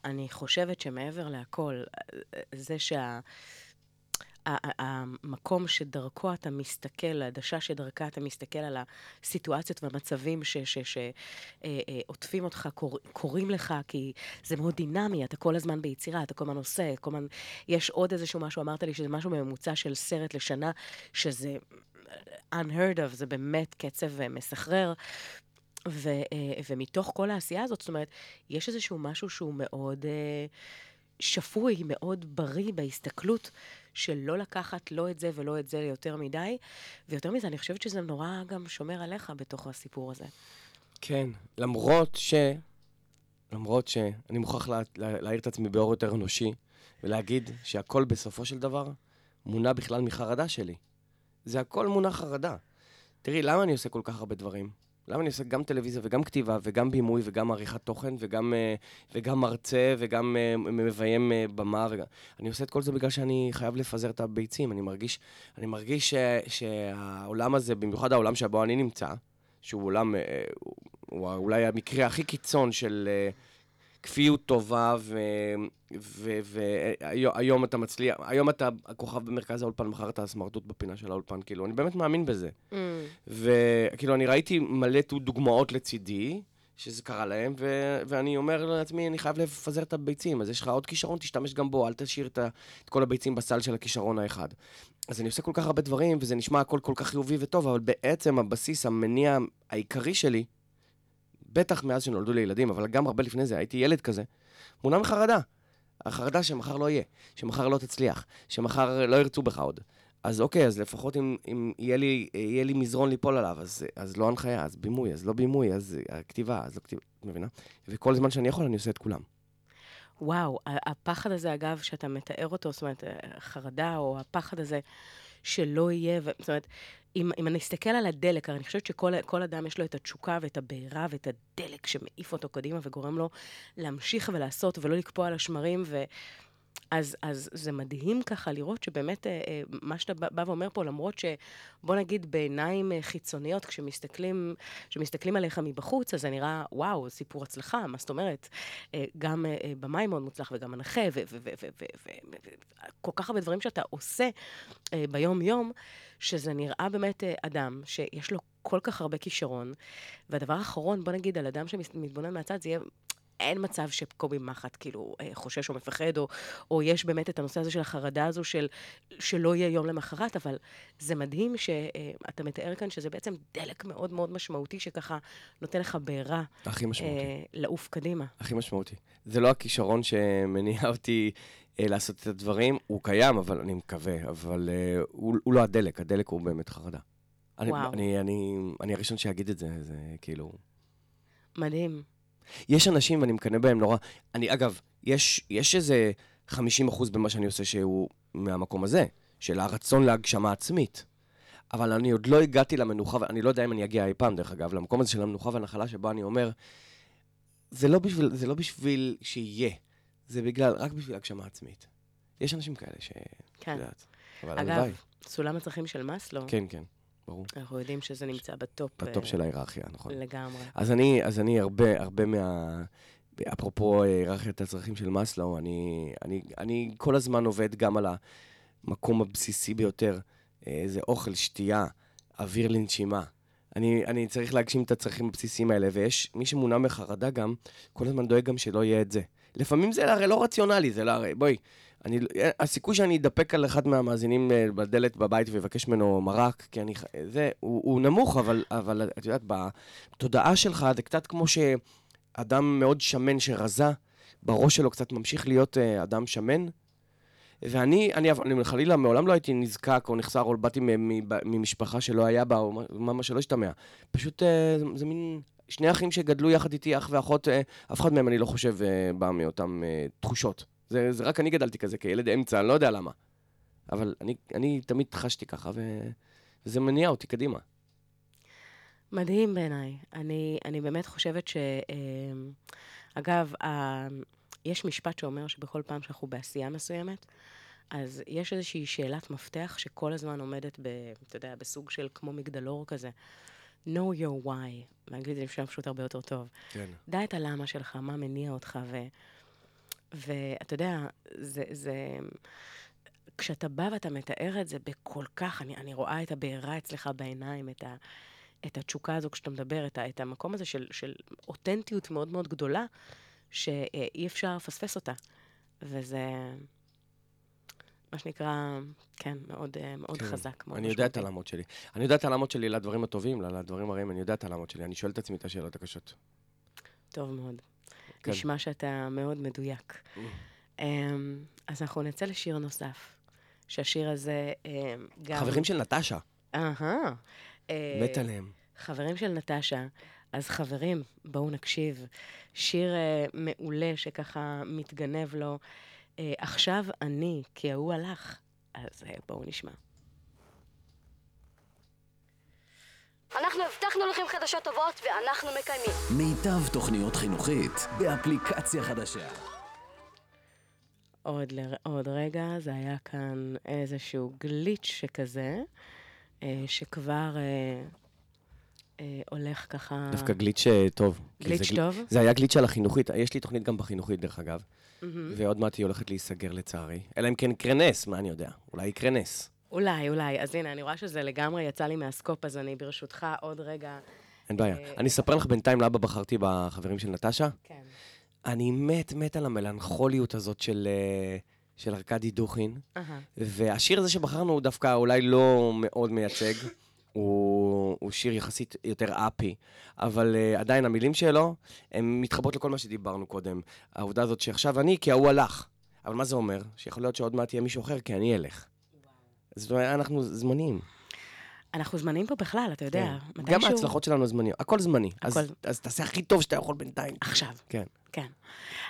אני חושבת שמעבר להכל, אה, זה שה... המקום שדרכו אתה מסתכל, העדשה שדרכה אתה מסתכל על הסיטואציות והמצבים שעוטפים אה, אה, אותך, קור, קורים לך, כי זה מאוד דינמי, אתה כל הזמן ביצירה, אתה כל הזמן עושה, כל הזמן... יש עוד איזשהו משהו, אמרת לי שזה משהו ממוצע של סרט לשנה, שזה unheard of, זה באמת קצב אה, מסחרר. ו, ומתוך כל העשייה הזאת, זאת אומרת, יש איזשהו משהו שהוא מאוד שפוי, מאוד בריא בהסתכלות של לא לקחת לא את זה ולא את זה יותר מדי, ויותר מזה, אני חושבת שזה נורא גם שומר עליך בתוך הסיפור הזה. כן, למרות ש... למרות שאני מוכרח לה, לה, להעיר את עצמי באור יותר אנושי, ולהגיד שהכל בסופו של דבר מונע בכלל מחרדה שלי. זה הכל מונע חרדה. תראי, למה אני עושה כל כך הרבה דברים? למה אני עושה גם טלוויזיה וגם כתיבה וגם בימוי וגם עריכת תוכן וגם, אה, וגם מרצה וגם אה, מביים אה, במה וגם... אני עושה את כל זה בגלל שאני חייב לפזר את הביצים. אני מרגיש, אני מרגיש ש, שהעולם הזה, במיוחד העולם שבו אני נמצא, שהוא עולם, הוא אולי המקרה הכי קיצון של... כפיות טובה, והיום אתה מצליח, היום אתה הכוכב במרכז האולפן, מחר אתה הסמרטוט בפינה של האולפן, כאילו, אני באמת מאמין בזה. Mm. וכאילו, אני ראיתי מלא דוגמאות לצידי, שזה קרה להם, ו- ואני אומר לעצמי, אני חייב לפזר את הביצים, אז יש לך עוד כישרון, תשתמש גם בו, אל תשאיר את, את כל הביצים בסל של הכישרון האחד. אז אני עושה כל כך הרבה דברים, וזה נשמע הכל כל כך חיובי וטוב, אבל בעצם הבסיס, המניע העיקרי שלי, בטח מאז שנולדו לי ילדים, אבל גם הרבה לפני זה, הייתי ילד כזה, מונע מחרדה. החרדה שמחר לא יהיה, שמחר לא תצליח, שמחר לא ירצו בך עוד. אז אוקיי, אז לפחות אם, אם יהיה, לי, יהיה לי מזרון ליפול עליו, אז, אז לא הנחיה, אז בימוי, אז לא בימוי, אז כתיבה, אז לא כתיבה, את מבינה? וכל זמן שאני יכול, אני עושה את כולם. וואו, הפחד הזה, אגב, שאתה מתאר אותו, זאת אומרת, חרדה, או הפחד הזה שלא יהיה, זאת אומרת, אם, אם אני אסתכל על הדלק, אני חושבת שכל אדם יש לו את התשוקה ואת הבעירה ואת הדלק שמעיף אותו קדימה וגורם לו להמשיך ולעשות ולא לקפוא על השמרים. ו... אז, אז זה מדהים ככה לראות שבאמת אה, אה, מה שאתה בא ואומר פה, למרות שבוא נגיד בעיניים אה, חיצוניות, כשמסתכלים, כשמסתכלים עליך מבחוץ, אז זה נראה, וואו, סיפור הצלחה, מה זאת אומרת? גם במאי מאוד מוצלח וגם מנחה, וכל כך הרבה דברים שאתה עושה ביום-יום, שזה נראה באמת אדם שיש לו כל כך הרבה כישרון. והדבר האחרון, בוא נגיד, על אדם שמתבונן מהצד, זה יהיה אין מצב שקובי מחט כאילו אה, חושש או מפחד, או, או יש באמת את הנושא הזה של החרדה הזו של שלא יהיה יום למחרת, אבל זה מדהים שאתה אה, מתאר כאן שזה בעצם דלק מאוד מאוד משמעותי, שככה נותן לך בעירה. הכי משמעותי. אה, לעוף קדימה. הכי משמעותי. זה לא הכישרון שמניע אותי אה, לעשות את הדברים, הוא קיים, אבל אני מקווה, אבל אה, הוא, הוא לא הדלק, הדלק הוא באמת חרדה. אני, וואו. אני, אני, אני הראשון שיגיד את זה, זה כאילו... מדהים. יש אנשים, ואני מקנא בהם נורא. אני, אגב, יש, יש איזה 50 אחוז במה שאני עושה שהוא מהמקום הזה, של הרצון להגשמה עצמית. אבל אני עוד לא הגעתי למנוחה, ואני לא יודע אם אני אגיע אי פעם, דרך אגב, למקום הזה של המנוחה והנחלה, שבו אני אומר, זה לא בשביל, זה לא בשביל שיהיה, זה בגלל, רק בשביל הגשמה עצמית. יש אנשים כאלה ש... כן. יודעת, אבל אגב, הלוואי. סולם הצרכים של מאסלו. כן, כן. ברור. אנחנו יודעים שזה נמצא ב top. ב top uh, של ההיררכיה, נכון. לגמרי. אז אני, אז אני הרבה, הרבה מה... אפרופו היררכיית הצרכים של מאסלו, אני, אני, אני כל הזמן עובד גם על המקום הבסיסי ביותר, אה, זה אוכל, שתייה, אוויר לנשימה. אני, אני צריך להגשים את הצרכים הבסיסיים האלה, ויש מי שמונע מחרדה גם, כל הזמן דואג גם שלא יהיה את זה. לפעמים זה הרי לא רציונלי, זה לא הרי, בואי, אני, הסיכוי שאני אדפק על אחד מהמאזינים אה, בדלת בבית ויבקש ממנו מרק, כי אני, זה, הוא, הוא נמוך, אבל, אבל את יודעת, בתודעה שלך זה קצת כמו שאדם מאוד שמן שרזה, בראש שלו קצת ממשיך להיות uh, אדם שמן. ואני, אני, אני חלילה, מעולם לא הייתי נזקק או נחסר, או באתי ממשפחה שלא היה בה, או מה שלא השתמע. פשוט uh, זה, מין שני אחים שגדלו יחד איתי, אח ואחות, אף אחד מהם, אני לא חושב, בא מאותן תחושות. זה, זה רק אני גדלתי כזה, כילד אמצע, אני לא יודע למה. אבל אני, אני תמיד חשתי ככה, ו... וזה מניע אותי קדימה. מדהים בעיניי. אני, אני באמת חושבת ש... אגב, יש משפט שאומר שבכל פעם שאנחנו בעשייה מסוימת, אז יש איזושהי שאלת מפתח שכל הזמן עומדת, ב, אתה יודע, בסוג של כמו מגדלור כזה. know your why. באנגלית זה נשמע פשוט הרבה יותר טוב. כן. דע את הלמה שלך, מה מניע אותך, ו... ואתה יודע, זה, זה... כשאתה בא ואתה מתאר את זה בכל כך, אני, אני רואה את הבעירה אצלך בעיניים, את, ה, את התשוקה הזו כשאתה מדבר, את, ה, את המקום הזה של, של אותנטיות מאוד מאוד גדולה, שאי אפשר לפספס אותה. וזה, מה שנקרא, כן, מאוד, מאוד כן. חזק. מאוד אני יודע את הלמות שלי. אני יודע את הלמות שלי לדברים הטובים, לדברים הרעים, אני יודע את הלמות שלי. אני שואל את עצמי את השאלות הקשות. טוב מאוד. כן. נשמע שאתה מאוד מדויק. Mm. Um, אז אנחנו נצא לשיר נוסף, שהשיר הזה um, גם... חברים של נטשה. אהה. אה, מת עליהם. חברים של נטשה. אז חברים, בואו נקשיב. שיר uh, מעולה שככה מתגנב לו. Uh, עכשיו אני, כי ההוא הלך. אז uh, בואו נשמע. אנחנו הבטחנו לכם חדשות טובות ואנחנו מקיימים. מיטב תוכניות חינוכית באפליקציה חדשה. עוד, ל... עוד רגע, זה היה כאן איזשהו גליץ' שכזה, אה, שכבר אה, אה, הולך ככה... דווקא גליץ' טוב. גליץ' זה טוב? זה היה גליץ' על החינוכית. יש לי תוכנית גם בחינוכית, דרך אגב. Mm-hmm. ועוד מעט היא הולכת להיסגר לצערי. אלא אם כן יקרה נס, מה אני יודע? אולי יקרה נס. אולי, אולי. אז הנה, אני רואה שזה לגמרי יצא לי מהסקופ, אז אני ברשותך עוד רגע... אין בעיה. אה, אני אספר לך בינתיים למה בחרתי בחברים של נטשה. כן. אני מת, מת על המלנכוליות הזאת של... אה, של ארכדי דוכין, uh-huh. והשיר הזה שבחרנו הוא דווקא אולי לא מאוד מייצג, הוא, הוא שיר יחסית יותר אפי, אבל uh, עדיין המילים שלו, הן מתחברות לכל מה שדיברנו קודם. העובדה הזאת שעכשיו אני, כי ההוא הלך. אבל מה זה אומר? שיכול להיות שעוד מעט יהיה מישהו אחר, כי אני אלך. זאת אומרת, אנחנו זמניים. אנחנו זמניים פה בכלל, אתה יודע. כן. גם שהוא... ההצלחות שלנו זמניות, הכל זמני. הכל... אז, אז תעשה הכי טוב שאתה יכול בינתיים. עכשיו. כן. כן.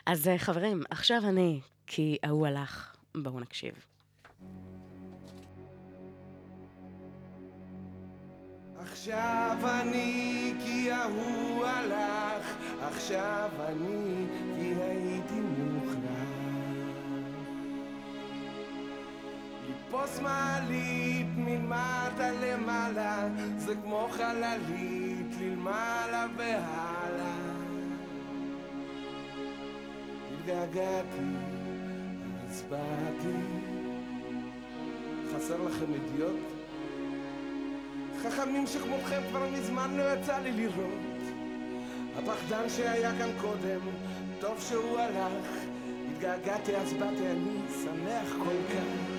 אז אה, חברים, עכשיו אני, כי ההוא הלך. בואו נקשיב. עכשיו אני כי ההוא הלך, עכשיו אני כי הייתי לתפוס מעלית מלמטה למעלה זה כמו חללית ללמעלה והלאה. התגעגעתי, אז באתי חסר לכם אידיוט? חכמים שכמותכם כבר מזמן לא יצא לי לראות. הפחדן שהיה כאן קודם, טוב שהוא הלך. התגעגעתי אז באתי אני שמח כל כך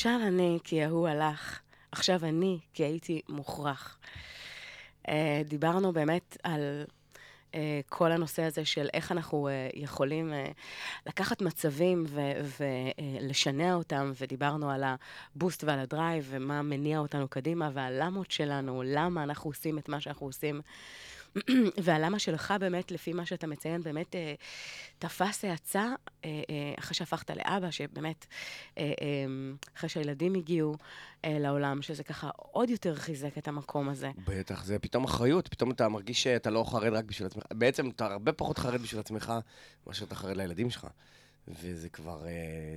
עכשיו אני, כי ההוא הלך. עכשיו אני, כי הייתי מוכרח. אה, דיברנו באמת על אה, כל הנושא הזה של איך אנחנו אה, יכולים לקחת מצבים ולשנע אותם, ודיברנו על הבוסט ועל הדרייב, ומה מניע אותנו קדימה, והלמות שלנו, למה אנחנו עושים את מה שאנחנו עושים. והלמה שלך באמת, לפי מה שאתה מציין, באמת אה, תפס האצה אה, אה, אחרי שהפכת לאבא, שבאמת, אה, אה, אחרי שהילדים הגיעו אה, לעולם, שזה ככה עוד יותר חיזק את המקום הזה. בטח, זה פתאום אחריות, פתאום אתה מרגיש שאתה לא חרד רק בשביל עצמך. בעצם אתה הרבה פחות חרד בשביל עצמך, מאשר אתה חרד לילדים שלך. וזה כבר, אה,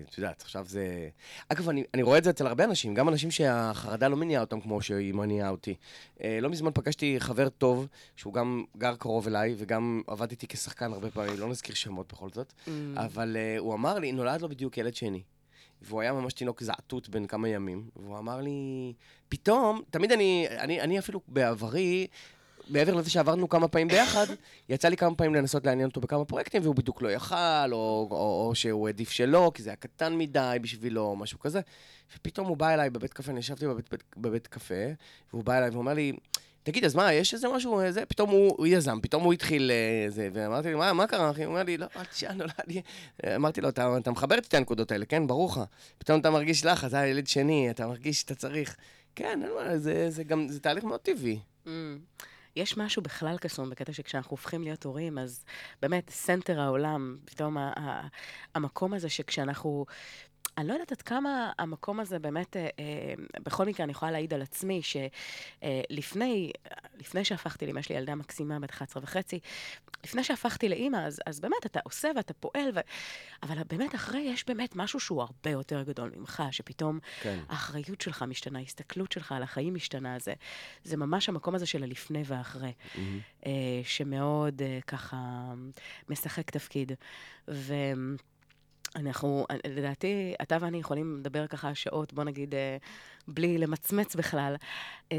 את יודעת, עכשיו זה... אגב, אני, אני רואה את זה אצל הרבה אנשים, גם אנשים שהחרדה לא מניעה אותם כמו שהיא מניעה אותי. אה, לא מזמן פגשתי חבר טוב, שהוא גם גר קרוב אליי, וגם עבד איתי כשחקן הרבה פעמים, לא נזכיר שמות בכל זאת, Mm. אבל אה, הוא אמר לי, נולד לו בדיוק ילד שני. והוא היה ממש תינוק זעתות בן כמה ימים, והוא אמר לי, פתאום, תמיד אני, אני, אני אפילו בעברי, מעבר לזה שעברנו כמה פעמים ביחד, יצא לי כמה פעמים לנסות לעניין אותו בכמה פרויקטים, והוא בדיוק לא יכל, או, או, או שהוא העדיף שלא, כי זה היה קטן מדי בשבילו, או משהו כזה. ופתאום הוא בא אליי בבית קפה, אני ישבתי בבית, בבית, בבית קפה, והוא בא אליי ואומר לי, תגיד, אז מה, יש איזה משהו, אה, זה, פתאום הוא, הוא יזם, פתאום הוא התחיל אה, זה, ואמרתי לי, מה, מה קרה, אחי? הוא אומר לי, לא, אל תשאל, נולד לי. אמרתי לו, אתה, אתה מחבר את שתי הנקודות האלה, כן, ברור לך. פתאום אתה מרגיש לחץ, אתה ילד שני, אתה מרגיש שאתה צריך. כן, זה, זה גם, זה תהליך מאוד טבעי. Mm. יש משהו בכלל קסום בקטע שכשאנחנו הופכים להיות הורים, אז באמת, center העולם, פתאום ה- ה- המקום הזה שכשאנחנו... אני לא יודעת עד כמה המקום הזה באמת, אה, אה, בכל מקרה אני יכולה להעיד על עצמי, שלפני, לפני שהפכתי לאמא, יש לי ילדה מקסימה בת 11 וחצי, לפני שהפכתי לאימא, אז, אז באמת אתה עושה ואתה פועל, ו... אבל באמת אחרי יש באמת משהו שהוא הרבה יותר גדול ממך, שפתאום כן. האחריות שלך משתנה, ההסתכלות שלך על החיים משתנה, זה, זה ממש המקום הזה של הלפני והאחרי, אה, שמאוד אה, ככה משחק תפקיד. ואנחנו, לדעתי, אתה ואני יכולים לדבר ככה שעות, בוא נגיד, אה, בלי למצמץ בכלל. אה,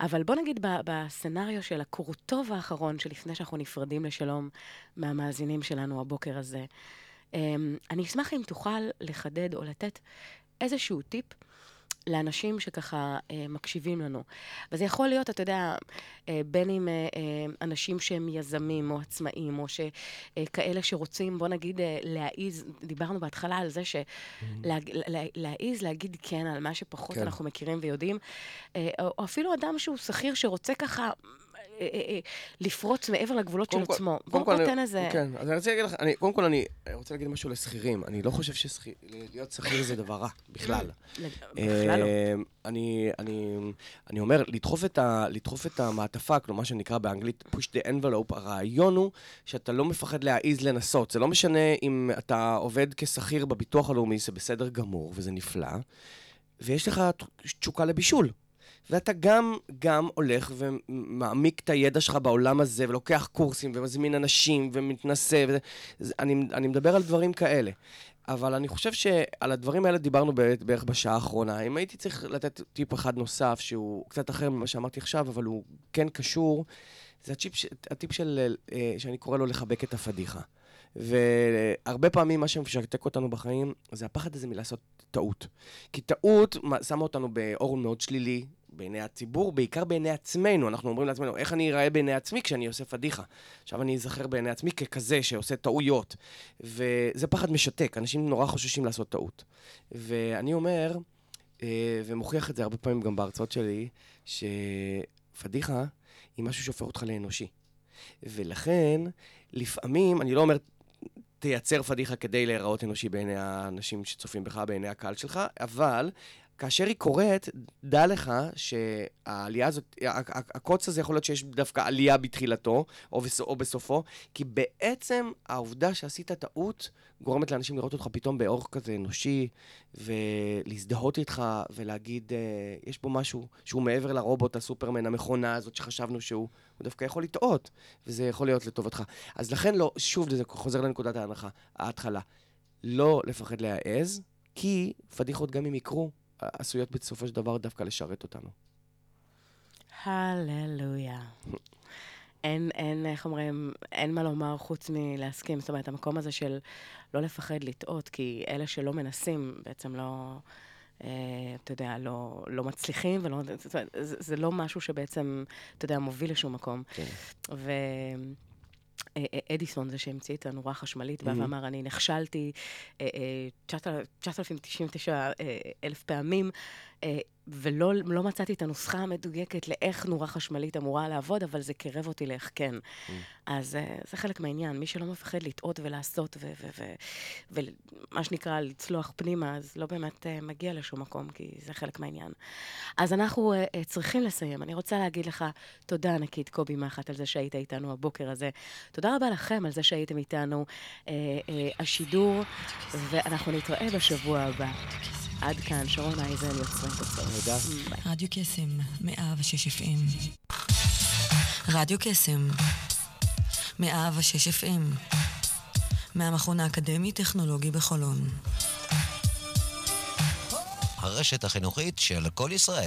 אבל בוא נגיד בסצנריו של הקורטוב האחרון, שלפני שאנחנו נפרדים לשלום מהמאזינים שלנו הבוקר הזה, אה, אני אשמח אם תוכל לחדד או לתת איזשהו טיפ לאנשים שככה אה, מקשיבים לנו. וזה יכול להיות, אתה יודע, אה, בין אם אה, אה, אנשים שהם יזמים או עצמאים, או שכאלה שרוצים, בוא נגיד, אה, להעיז, דיברנו בהתחלה על זה שלהעיז להגיד כן על מה שפחות כן. אנחנו מכירים ויודעים, אה, או, או אפילו אדם שהוא שכיר שרוצה ככה... אה, אה, אה, לפרוץ מעבר לגבולות של עצמו. קודם כל תן איזה... כן, אז אני רוצה להגיד לך, קודם כל אני רוצה להגיד משהו לשכירים. אני לא חושב שלהיות שכיר זה דבר רע, בכלל. בכלל לא. אני, אומר, לדחוף את, ה, לדחוף את המעטפה, כלומר, מה שנקרא באנגלית push the envelope, הרעיון הוא שאתה לא מפחד להעיז לנסות. זה לא משנה אם אתה עובד כשכיר בביטוח הלאומי, זה בסדר גמור וזה נפלא, ויש לך תשוקה לבישול. ואתה גם, גם הולך ומעמיק את הידע שלך בעולם הזה, ולוקח קורסים, ומזמין אנשים, ומתנסה, וזה, זה, אני, אני מדבר על דברים כאלה. אבל אני חושב שעל הדברים האלה דיברנו בערך בשעה האחרונה. אם הייתי צריך לתת טיפ אחד נוסף, שהוא קצת אחר ממה שאמרתי עכשיו, אבל הוא כן קשור, זה הטיפ, הטיפ של, אה, שאני קורא לו לחבק את הפדיחה. והרבה פעמים מה שמשתק אותנו בחיים, זה הפחד הזה מלעשות טעות. כי טעות מה- שמה אותנו באור מאוד שלילי בעיני הציבור, בעיקר בעיני עצמנו. אנחנו אומרים לעצמנו, איך אני אראה בעיני עצמי כשאני עושה פדיחה? עכשיו אני אזכר בעיני עצמי ככזה שעושה טעויות. וזה פחד משתק, אנשים נורא חוששים לעשות טעות. ואני אומר, אה, ומוכיח את זה הרבה פעמים גם בהרצאות שלי, שפדיחה היא משהו שהופך אותך לאנושי. ולכן, לפעמים, אני לא אומר, תייצר פדיחה כדי להיראות אנושי בעיני האנשים שצופים בך, בעיני הקהל שלך, אבל כאשר היא קורית, דע לך שהעלייה הזאת, הקוץ הזה יכול להיות שיש דווקא עלייה בתחילתו, או, בס, או בסופו, כי בעצם העובדה שעשית טעות גורמת לאנשים לראות אותך פתאום באור כזה אנושי, ולהזדהות איתך, ולהגיד, אה, יש פה משהו שהוא מעבר לרובוט, הסופרמן, המכונה הזאת שחשבנו שהוא, הוא דווקא יכול לטעות, וזה יכול להיות לטובתך. אז לכן לא, שוב, זה חוזר לנקודת ההנחה, ההתחלה. לא לפחד להעז, כי פדיחות גם אם יקרו, עשויות בסופו של דבר דווקא לשרת אותנו. הללויה. אין, אין, איך אומרים, אין מה לומר חוץ מלהסכים. זאת אומרת, המקום הזה של לא לפחד לטעות, כי אלה שלא מנסים בעצם לא, אה, אתה יודע, לא, לא מצליחים, ולא, זאת אומרת, זה, זה לא משהו שבעצם, אתה יודע, מוביל לשום מקום. כן. ו... אה, אה, אדיסון זה שהמציא את הנורה החשמלית, בא. ואמר, אני נכשלתי אה, אה, 9,099 אה, אלף פעמים, ולא לא מצאתי את הנוסחה המדויקת לאיך נורה חשמלית אמורה לעבוד, אבל זה קירב אותי לאיך כן. Mm. אז אה, זה חלק מהעניין. מי שלא מפחד לטעות ולעשות, ומה שנקרא לצלוח פנימה, אז לא באמת אה, מגיע לשום מקום, כי זה חלק מהעניין. אז אנחנו אה, אה, צריכים לסיים. אני רוצה להגיד לך תודה ענקית, קובי מחט, על זה שהיית איתנו הבוקר הזה. תודה רבה לכם על זה שהייתם איתנו. אה, אה, השידור, ואנחנו נתראה בשבוע הבא. עד כאן, שרון אייזן. ביי. רדיו קסם, 106 FM. רדיו קסם, 106 FM. מהמכון האקדמי-טכנולוגי בחולון. הרשת החינוכית של כל ישראל.